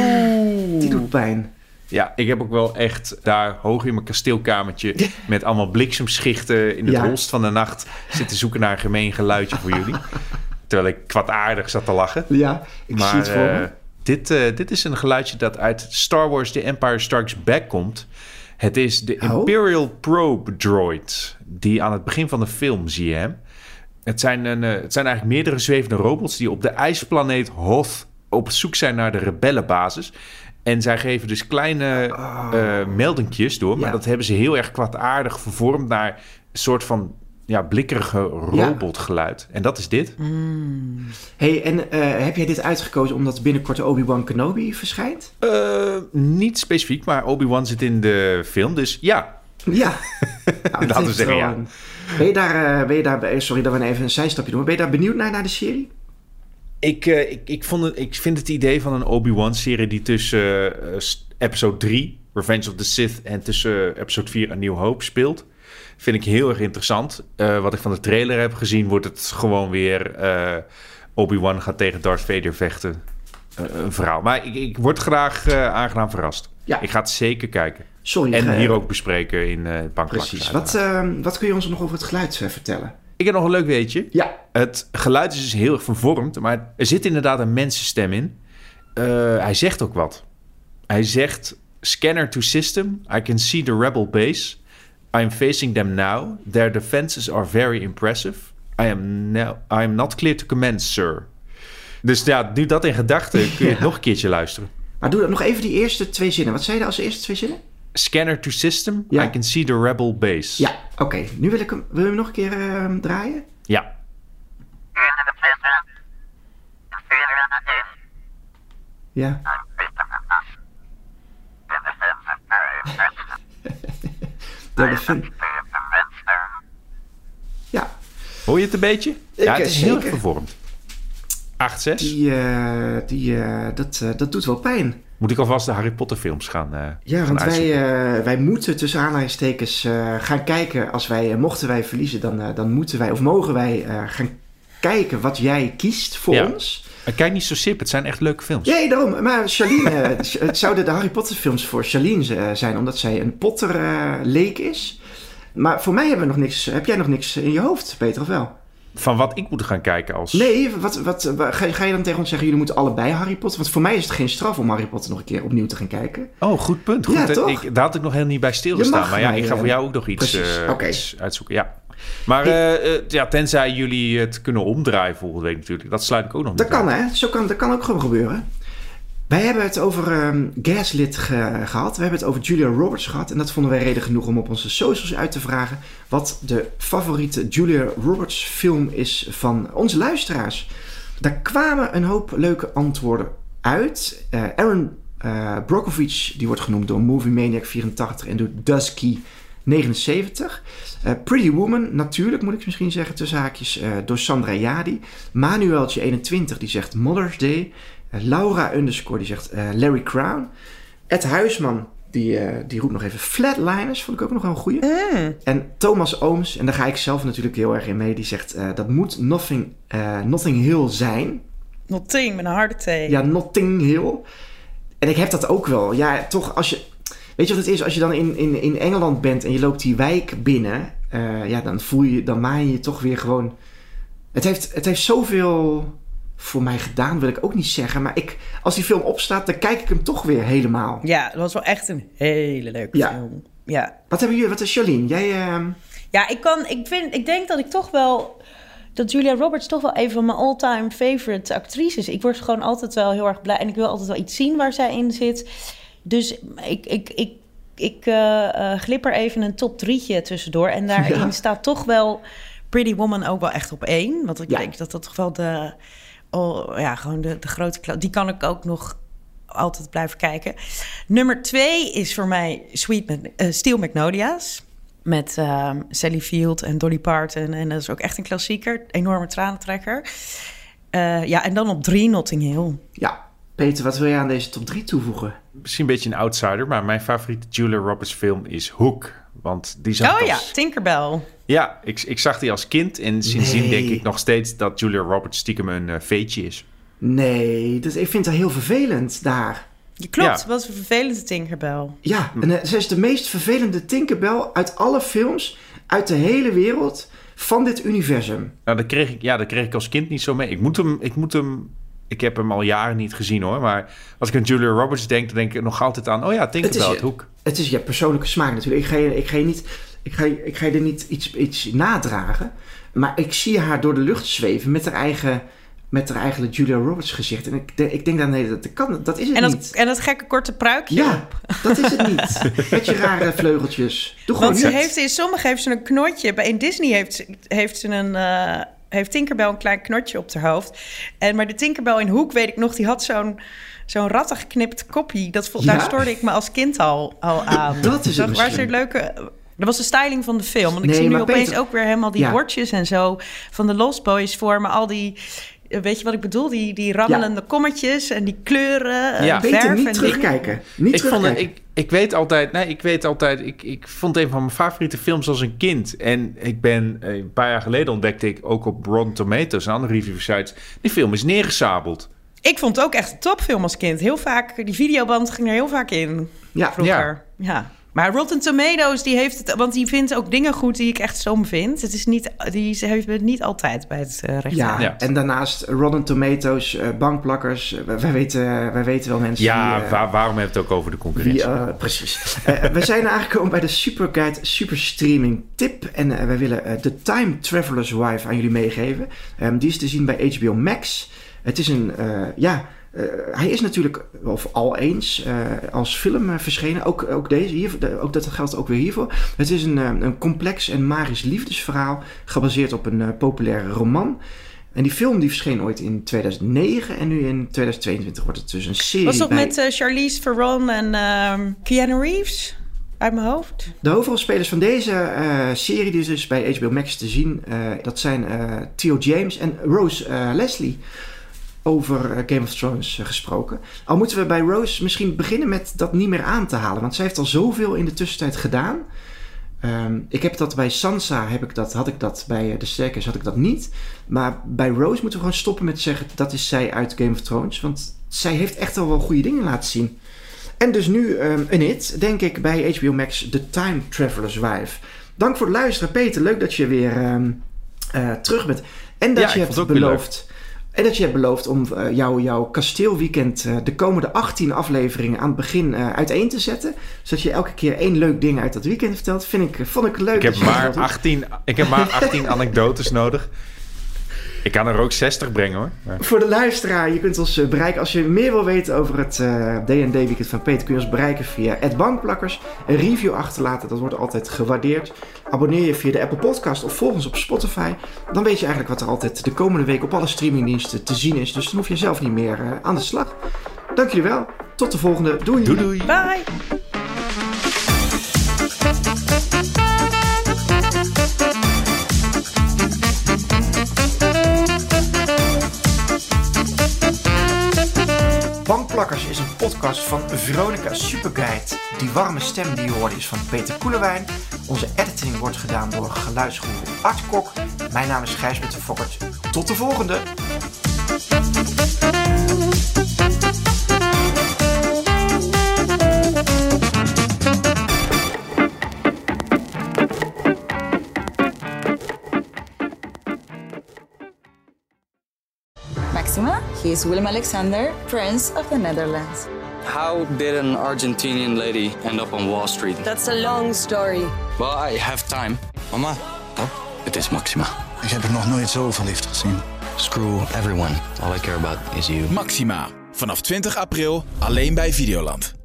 S8: Die doet pijn.
S7: Ja, ik heb ook wel echt daar hoog in mijn kasteelkamertje... met allemaal bliksemschichten in het
S8: Ja.
S7: holst van de nacht... zitten zoeken naar een gemeen geluidje voor jullie. Terwijl ik kwaadaardig zat te lachen.
S8: Ja, ik zie het voor
S7: eh,
S8: me.
S7: dit, eh, dit is een geluidje dat uit Star Wars The Empire Strikes Back komt. Het is de
S8: Oh.
S7: Imperial Probe Droid. Die aan het begin van de film zie je hem. Het zijn, een, eh, het zijn eigenlijk meerdere zwevende robots... die op de ijsplaneet Hoth op zoek zijn naar de rebellenbasis. En zij geven dus kleine eh meldingjes door. Maar
S8: Ja.
S7: dat hebben ze heel erg kwaadaardig vervormd... naar een soort van ja, blikkerige robotgeluid. En dat is dit.
S8: hey, en eh, heb jij dit uitgekozen omdat binnenkort Obi-Wan Kenobi verschijnt?
S7: Eh, niet specifiek, maar Obi-Wan zit in de film, dus ja.
S8: Ja. Nou,
S7: we
S8: is
S7: zeggen ja.
S8: Ben je daar, eh, ben je daar sorry dat we even een zijstapje doen, maar ben je daar benieuwd naar, naar de serie?
S7: Ik, ik, ik, vond het, ik vind het idee van een Obi-Wan-serie die tussen episode 3, Revenge of the Sith, en tussen episode 4, A New Hope speelt, vind ik heel erg interessant. Eh, wat ik van de trailer heb gezien, wordt het gewoon weer eh, Obi-Wan gaat tegen Darth Vader vechten. Eh, een verhaal. Maar ik, ik word graag aangenaam verrast.
S8: Ja.
S7: Ik ga het zeker kijken.
S8: Sorry.
S7: En hier ook bespreken in Bankplakkers.
S8: Precies. Wat, eh, wat kun je ons nog over het geluid vertellen?
S7: Ik heb nog een leuk weetje.
S8: Ja.
S7: Het geluid is dus heel erg vervormd, maar er zit inderdaad een mensenstem in. Hij zegt ook wat. Hij zegt: Scanner to system, I can see the rebel base. I am facing them now. Their defenses are very impressive. I am, now, I am not clear to command, sir. Dus ja, nu dat in gedachten kun je het nog een keertje luisteren.
S8: Maar doe dat nog even die eerste twee zinnen. Wat zei je als eerste twee zinnen?
S7: Scanner to system,
S8: Ja.
S7: I can see the rebel base.
S8: Ja, oké. Nu wil ik hem, wil je hem nog een keer eh, draaien?
S7: Ja.
S8: Ja. De defin- Ja,
S7: Hoor je het een beetje?
S8: Ik,
S7: ja, het is heel vervormd. 8-6.
S8: die, eh, die, eh, dat, eh, dat doet wel pijn.
S7: Moet ik alvast de Harry Potter films gaan eh
S8: Ja,
S7: gaan
S8: want wij,
S7: uitzoeken?
S8: eh, wij moeten tussen aanhalingstekens eh, gaan kijken. Als wij, mochten wij verliezen, dan, eh, dan moeten wij, of mogen wij eh, gaan kijken wat jij kiest voor
S7: Ja.
S8: ons.
S7: Maar Kijk niet zo sip, het zijn echt leuke films.
S8: Ja, daarom. Maar Charlene, eh, het zouden de Harry Potter films voor Charlene eh, zijn, omdat zij een Potter eh, leek is. Maar voor mij hebben we nog niks. Heb jij nog niks in je hoofd, Peter, of wel?
S7: Van wat ik moet gaan kijken als...
S8: Nee, wat, wat, wa- ga, ga je dan tegen ons zeggen, jullie moeten allebei Harry Potter? Want voor mij is het geen straf om Harry Potter nog een keer opnieuw te gaan kijken.
S7: Oh, goed punt. Goed,
S8: Ja, toch?
S7: Ik, daar had ik nog helemaal niet bij stilgestaan. Maar ja,
S8: mij,
S7: ik ga voor jou ook nog iets, eh, iets uitzoeken. Ja. Maar eh, eh, ja, tenzij jullie het kunnen omdraaien volgende week natuurlijk. Dat sluit ik ook nog
S8: Dat kan, hè? Zo kan, dat kan ook gewoon gebeuren. Wij hebben het over ehm Gaslit ge- gehad. We hebben het over Julia Roberts gehad. En dat vonden wij reden genoeg om op onze socials uit te vragen. wat de favoriete Julia Roberts film is van onze luisteraars. Daar kwamen een hoop leuke antwoorden uit. Eh, Aaron Brockovich, die wordt genoemd door Movie Maniac 84 en door Dusky 79. Eh, Pretty Woman, natuurlijk moet ik misschien zeggen, tussen haakjes, eh, door Sandra Jadi. Manueltje 21, die zegt Mother's Day. Eh, Laura underscore, die zegt Larry Crown. Ed Huisman, die, die roept nog even Flatliners, vond ik ook nog wel een goeie. En Thomas Ooms, en daar ga ik zelf natuurlijk heel erg in mee, die zegt dat moet Nothing, Nothing Hill zijn.
S6: Nothing met een harde T.
S8: Ja, Notting Hill. En ik heb dat ook wel. Ja, toch als je... Weet je wat het is? Als je dan in, in, in Engeland bent en je loopt die wijk binnen... eh, ja, dan voel je... Dan maai je je toch weer gewoon... Het heeft, het heeft zoveel voor mij gedaan, wil ik ook niet zeggen. Maar ik, als die film opstaat, dan kijk ik hem toch weer helemaal.
S6: Ja, dat was wel echt een hele leuke
S8: Ja.
S6: film. Ja.
S8: Wat hebben jullie... Wat is Charlene? Jij... ehm,
S6: Ja, ik kan, ik vind, ik denk dat ik toch wel. dat Julia Roberts toch wel een van mijn all-time favorite actrices. Ik word gewoon altijd wel heel erg blij en ik wil altijd wel iets zien waar zij in zit. Dus ik, ik, ik, ik eh, eh, glip er even een top drietje tussendoor. En daarin
S8: Ja.
S6: staat toch wel Pretty Woman ook wel echt op één. Want ik
S8: Ja.
S6: denk dat dat toch wel de, oh, ja, gewoon de, de grote Die kan ik ook nog altijd blijven kijken. Nummer twee is voor mij Sweet eh, Steel Magnolia's. Met ehm, Sally Field en Dolly Parton. En dat is ook echt een klassieker. Enorme tranentrekker. Ja, en dan op drie Notting Hill.
S8: Ja, Peter, wat wil je aan deze top 3 toevoegen?
S7: Misschien een beetje een outsider, maar mijn favoriete Julia Roberts film is Hook. Want die zag
S6: Oh ja. Tinkerbell.
S7: Ja, ik, ik zag die als kind en sindsdien
S8: Nee.
S7: denk ik nog steeds dat Julia Roberts stiekem een eh, veetje is.
S8: Nee, dat, ik vind haar heel vervelend daar.
S6: Je klopt,
S7: Ja.
S6: wat een vervelende Tinkerbell.
S8: Ja, en eh, zij is de meest vervelende Tinkerbell uit alle films uit de hele wereld van dit universum.
S7: Nou, dat kreeg ik, ja, dat kreeg ik als kind niet zo mee. Ik moet hem, ik moet hem, ik heb hem al jaren niet gezien hoor. Maar als ik aan Julia Roberts denk, dan denk ik nog altijd aan, oh ja, Tinkerbell,
S8: Het is
S7: het hoek.
S8: Het is je persoonlijke smaak natuurlijk. Ik ga je, ik ga je, niet, ik ga, je- ik ga je er niet iets, iets nadragen. Maar ik zie haar door de lucht zweven met haar eigen, met haar eigen Julia Roberts gezicht. En ik, denk- ik denk dan, nee, dat, kan, dat is het
S6: En dat,
S8: niet.
S6: en dat gekke korte pruikje.
S8: Ja, dat is het niet. Met je rare vleugeltjes. Doe gewoon
S6: Want ze heeft in sommige heeft ze een knotje. Bij in Disney heeft, ze- heeft ze een. eh, heeft Tinkerbell een klein knotje op haar hoofd. En maar de Tinkerbell in Hoek, weet ik nog, die had zo'n zo'n rattig geknipt koppie. Dat,
S8: Ja?
S6: Daar stoorde ik me als kind al, al aan.
S8: Dat is het
S6: Waar ze
S8: misschien.
S6: leuke. Dat was de styling van de film. Want ik
S8: Nee,
S6: zie nu opeens
S8: Peter-
S6: ook weer helemaal die
S8: Ja.
S6: bordjes en zo van de Lost Boys vormen. Al die. Eh, Weet je wat ik bedoel? Die, die rammelende kommetjes en die kleuren. eh,
S7: Ja.
S6: verf
S8: Beter
S6: en
S8: niet
S6: dingen.
S8: terugkijken. Niet
S7: Ik, vond het, ik, ik weet altijd, nee, ik weet altijd, ik, ik vond een van mijn favoriete films als een kind. En ik ben, eh, een paar jaar geleden ontdekte ik ook op Rotten Tomatoes en andere review sites, die film is neergezabeld.
S6: Ik vond het ook echt een topfilm als kind. Heel vaak, die videoband ging er heel vaak in
S8: Ja,
S6: vroeger. Ja. Maar Rotten Tomatoes, die heeft het, want die vindt ook dingen goed die ik echt stom vind. Het is niet, die ze heeft het niet altijd bij het uh, recht.
S8: Ja,
S7: Ja.
S8: en daarnaast Rotten Tomatoes, eh, bankplakkers. eh, wij, weten, wij weten wel mensen
S7: Ja,
S8: die... eh,
S7: waar- waarom hebben we het ook over de concurrentie?
S8: eh, precies. Eh, we zijn aangekomen bij de Superguide Super Streaming Tip. En eh, wij willen eh, The Time Traveler's Wife aan jullie meegeven. Ehm, die is te zien bij HBO Max. Het is een, eh, ja... eh, hij is natuurlijk, of al eens, eh, als film eh, verschenen. Ook, ook, deze hier, de- ook dat geldt ook weer hiervoor. Het is een, een complex en magisch liefdesverhaal. Gebaseerd op een populaire roman. En die film die verscheen ooit in 2009. En nu in 2022 wordt het dus een serie
S6: Was dat
S8: bij...
S6: met Charlize Theron en ehm Keanu Reeves? Uit mijn hoofd.
S8: De hoofdrolspelers van deze serie, die is dus bij HBO Max te zien, dat zijn Theo James en Rose Leslie. Over eh, Game of Thrones eh, gesproken. Al moeten we bij Rose misschien beginnen met dat niet meer aan te halen. Want zij heeft al zoveel in de tussentijd gedaan. Ehm, ik heb dat bij Sansa, heb ik dat, had ik dat bij eh, de Sterkers, had ik dat niet. Maar bij Rose moeten we gewoon stoppen met zeggen dat is zij uit Game of Thrones. Want zij heeft echt al wel goede dingen laten zien. En dus nu ehm, een hit, denk ik, bij HBO Max, The Time Traveler's Wife. Dank voor het luisteren, Peter. Leuk dat je weer ehm, eh, terug bent. En dat
S7: Ja,
S8: je hebt beloofd. En dat je hebt beloofd om eh, jou, jouw kasteelweekend eh, de komende 18 afleveringen aan het begin eh, uiteen te zetten. Zodat je elke keer één leuk ding uit dat weekend vertelt. Vind ik, vond ik leuk.
S7: Ik heb, maar
S8: doet.
S7: 18, ik heb maar 18 anekdotes nodig. Ik kan er ook 60 brengen hoor. Maar-
S8: Voor de luisteraar, je kunt ons eh, bereiken. Als je meer wil weten over het eh, D&D weekend van Peter, kun je ons bereiken via @bankplakkers. Een review achterlaten, dat wordt altijd gewaardeerd. Abonneer je via de Apple Podcast of volg ons op Spotify. Dan weet je eigenlijk wat er altijd de komende week op alle streamingdiensten te zien is. Dus dan hoef je zelf niet meer eh, aan de slag. Dank jullie wel. Tot de volgende. Doei.
S7: Doei doei.
S6: Bye!
S8: Bankplakkers is een podcast van Veronica Superguide. Die warme stem die je hoort is van Peter Koelewijn. Onze editing wordt gedaan door geluidsgoeroe Art Kok. Mijn naam is Gijs de Fokkert. Tot de volgende!
S1: He is Willem Alexander, Prince of the Netherlands.
S2: How did an Argentinian lady end up on Wall Street?
S3: That's a long story.
S2: Well, I have time.
S4: Mama,
S2: Het is Maxima.
S4: Ik heb er nog nooit zo verliefd gezien.
S2: Screw everyone. All I care about is you.
S5: Maxima. Vanaf 20 april alleen bij Videoland.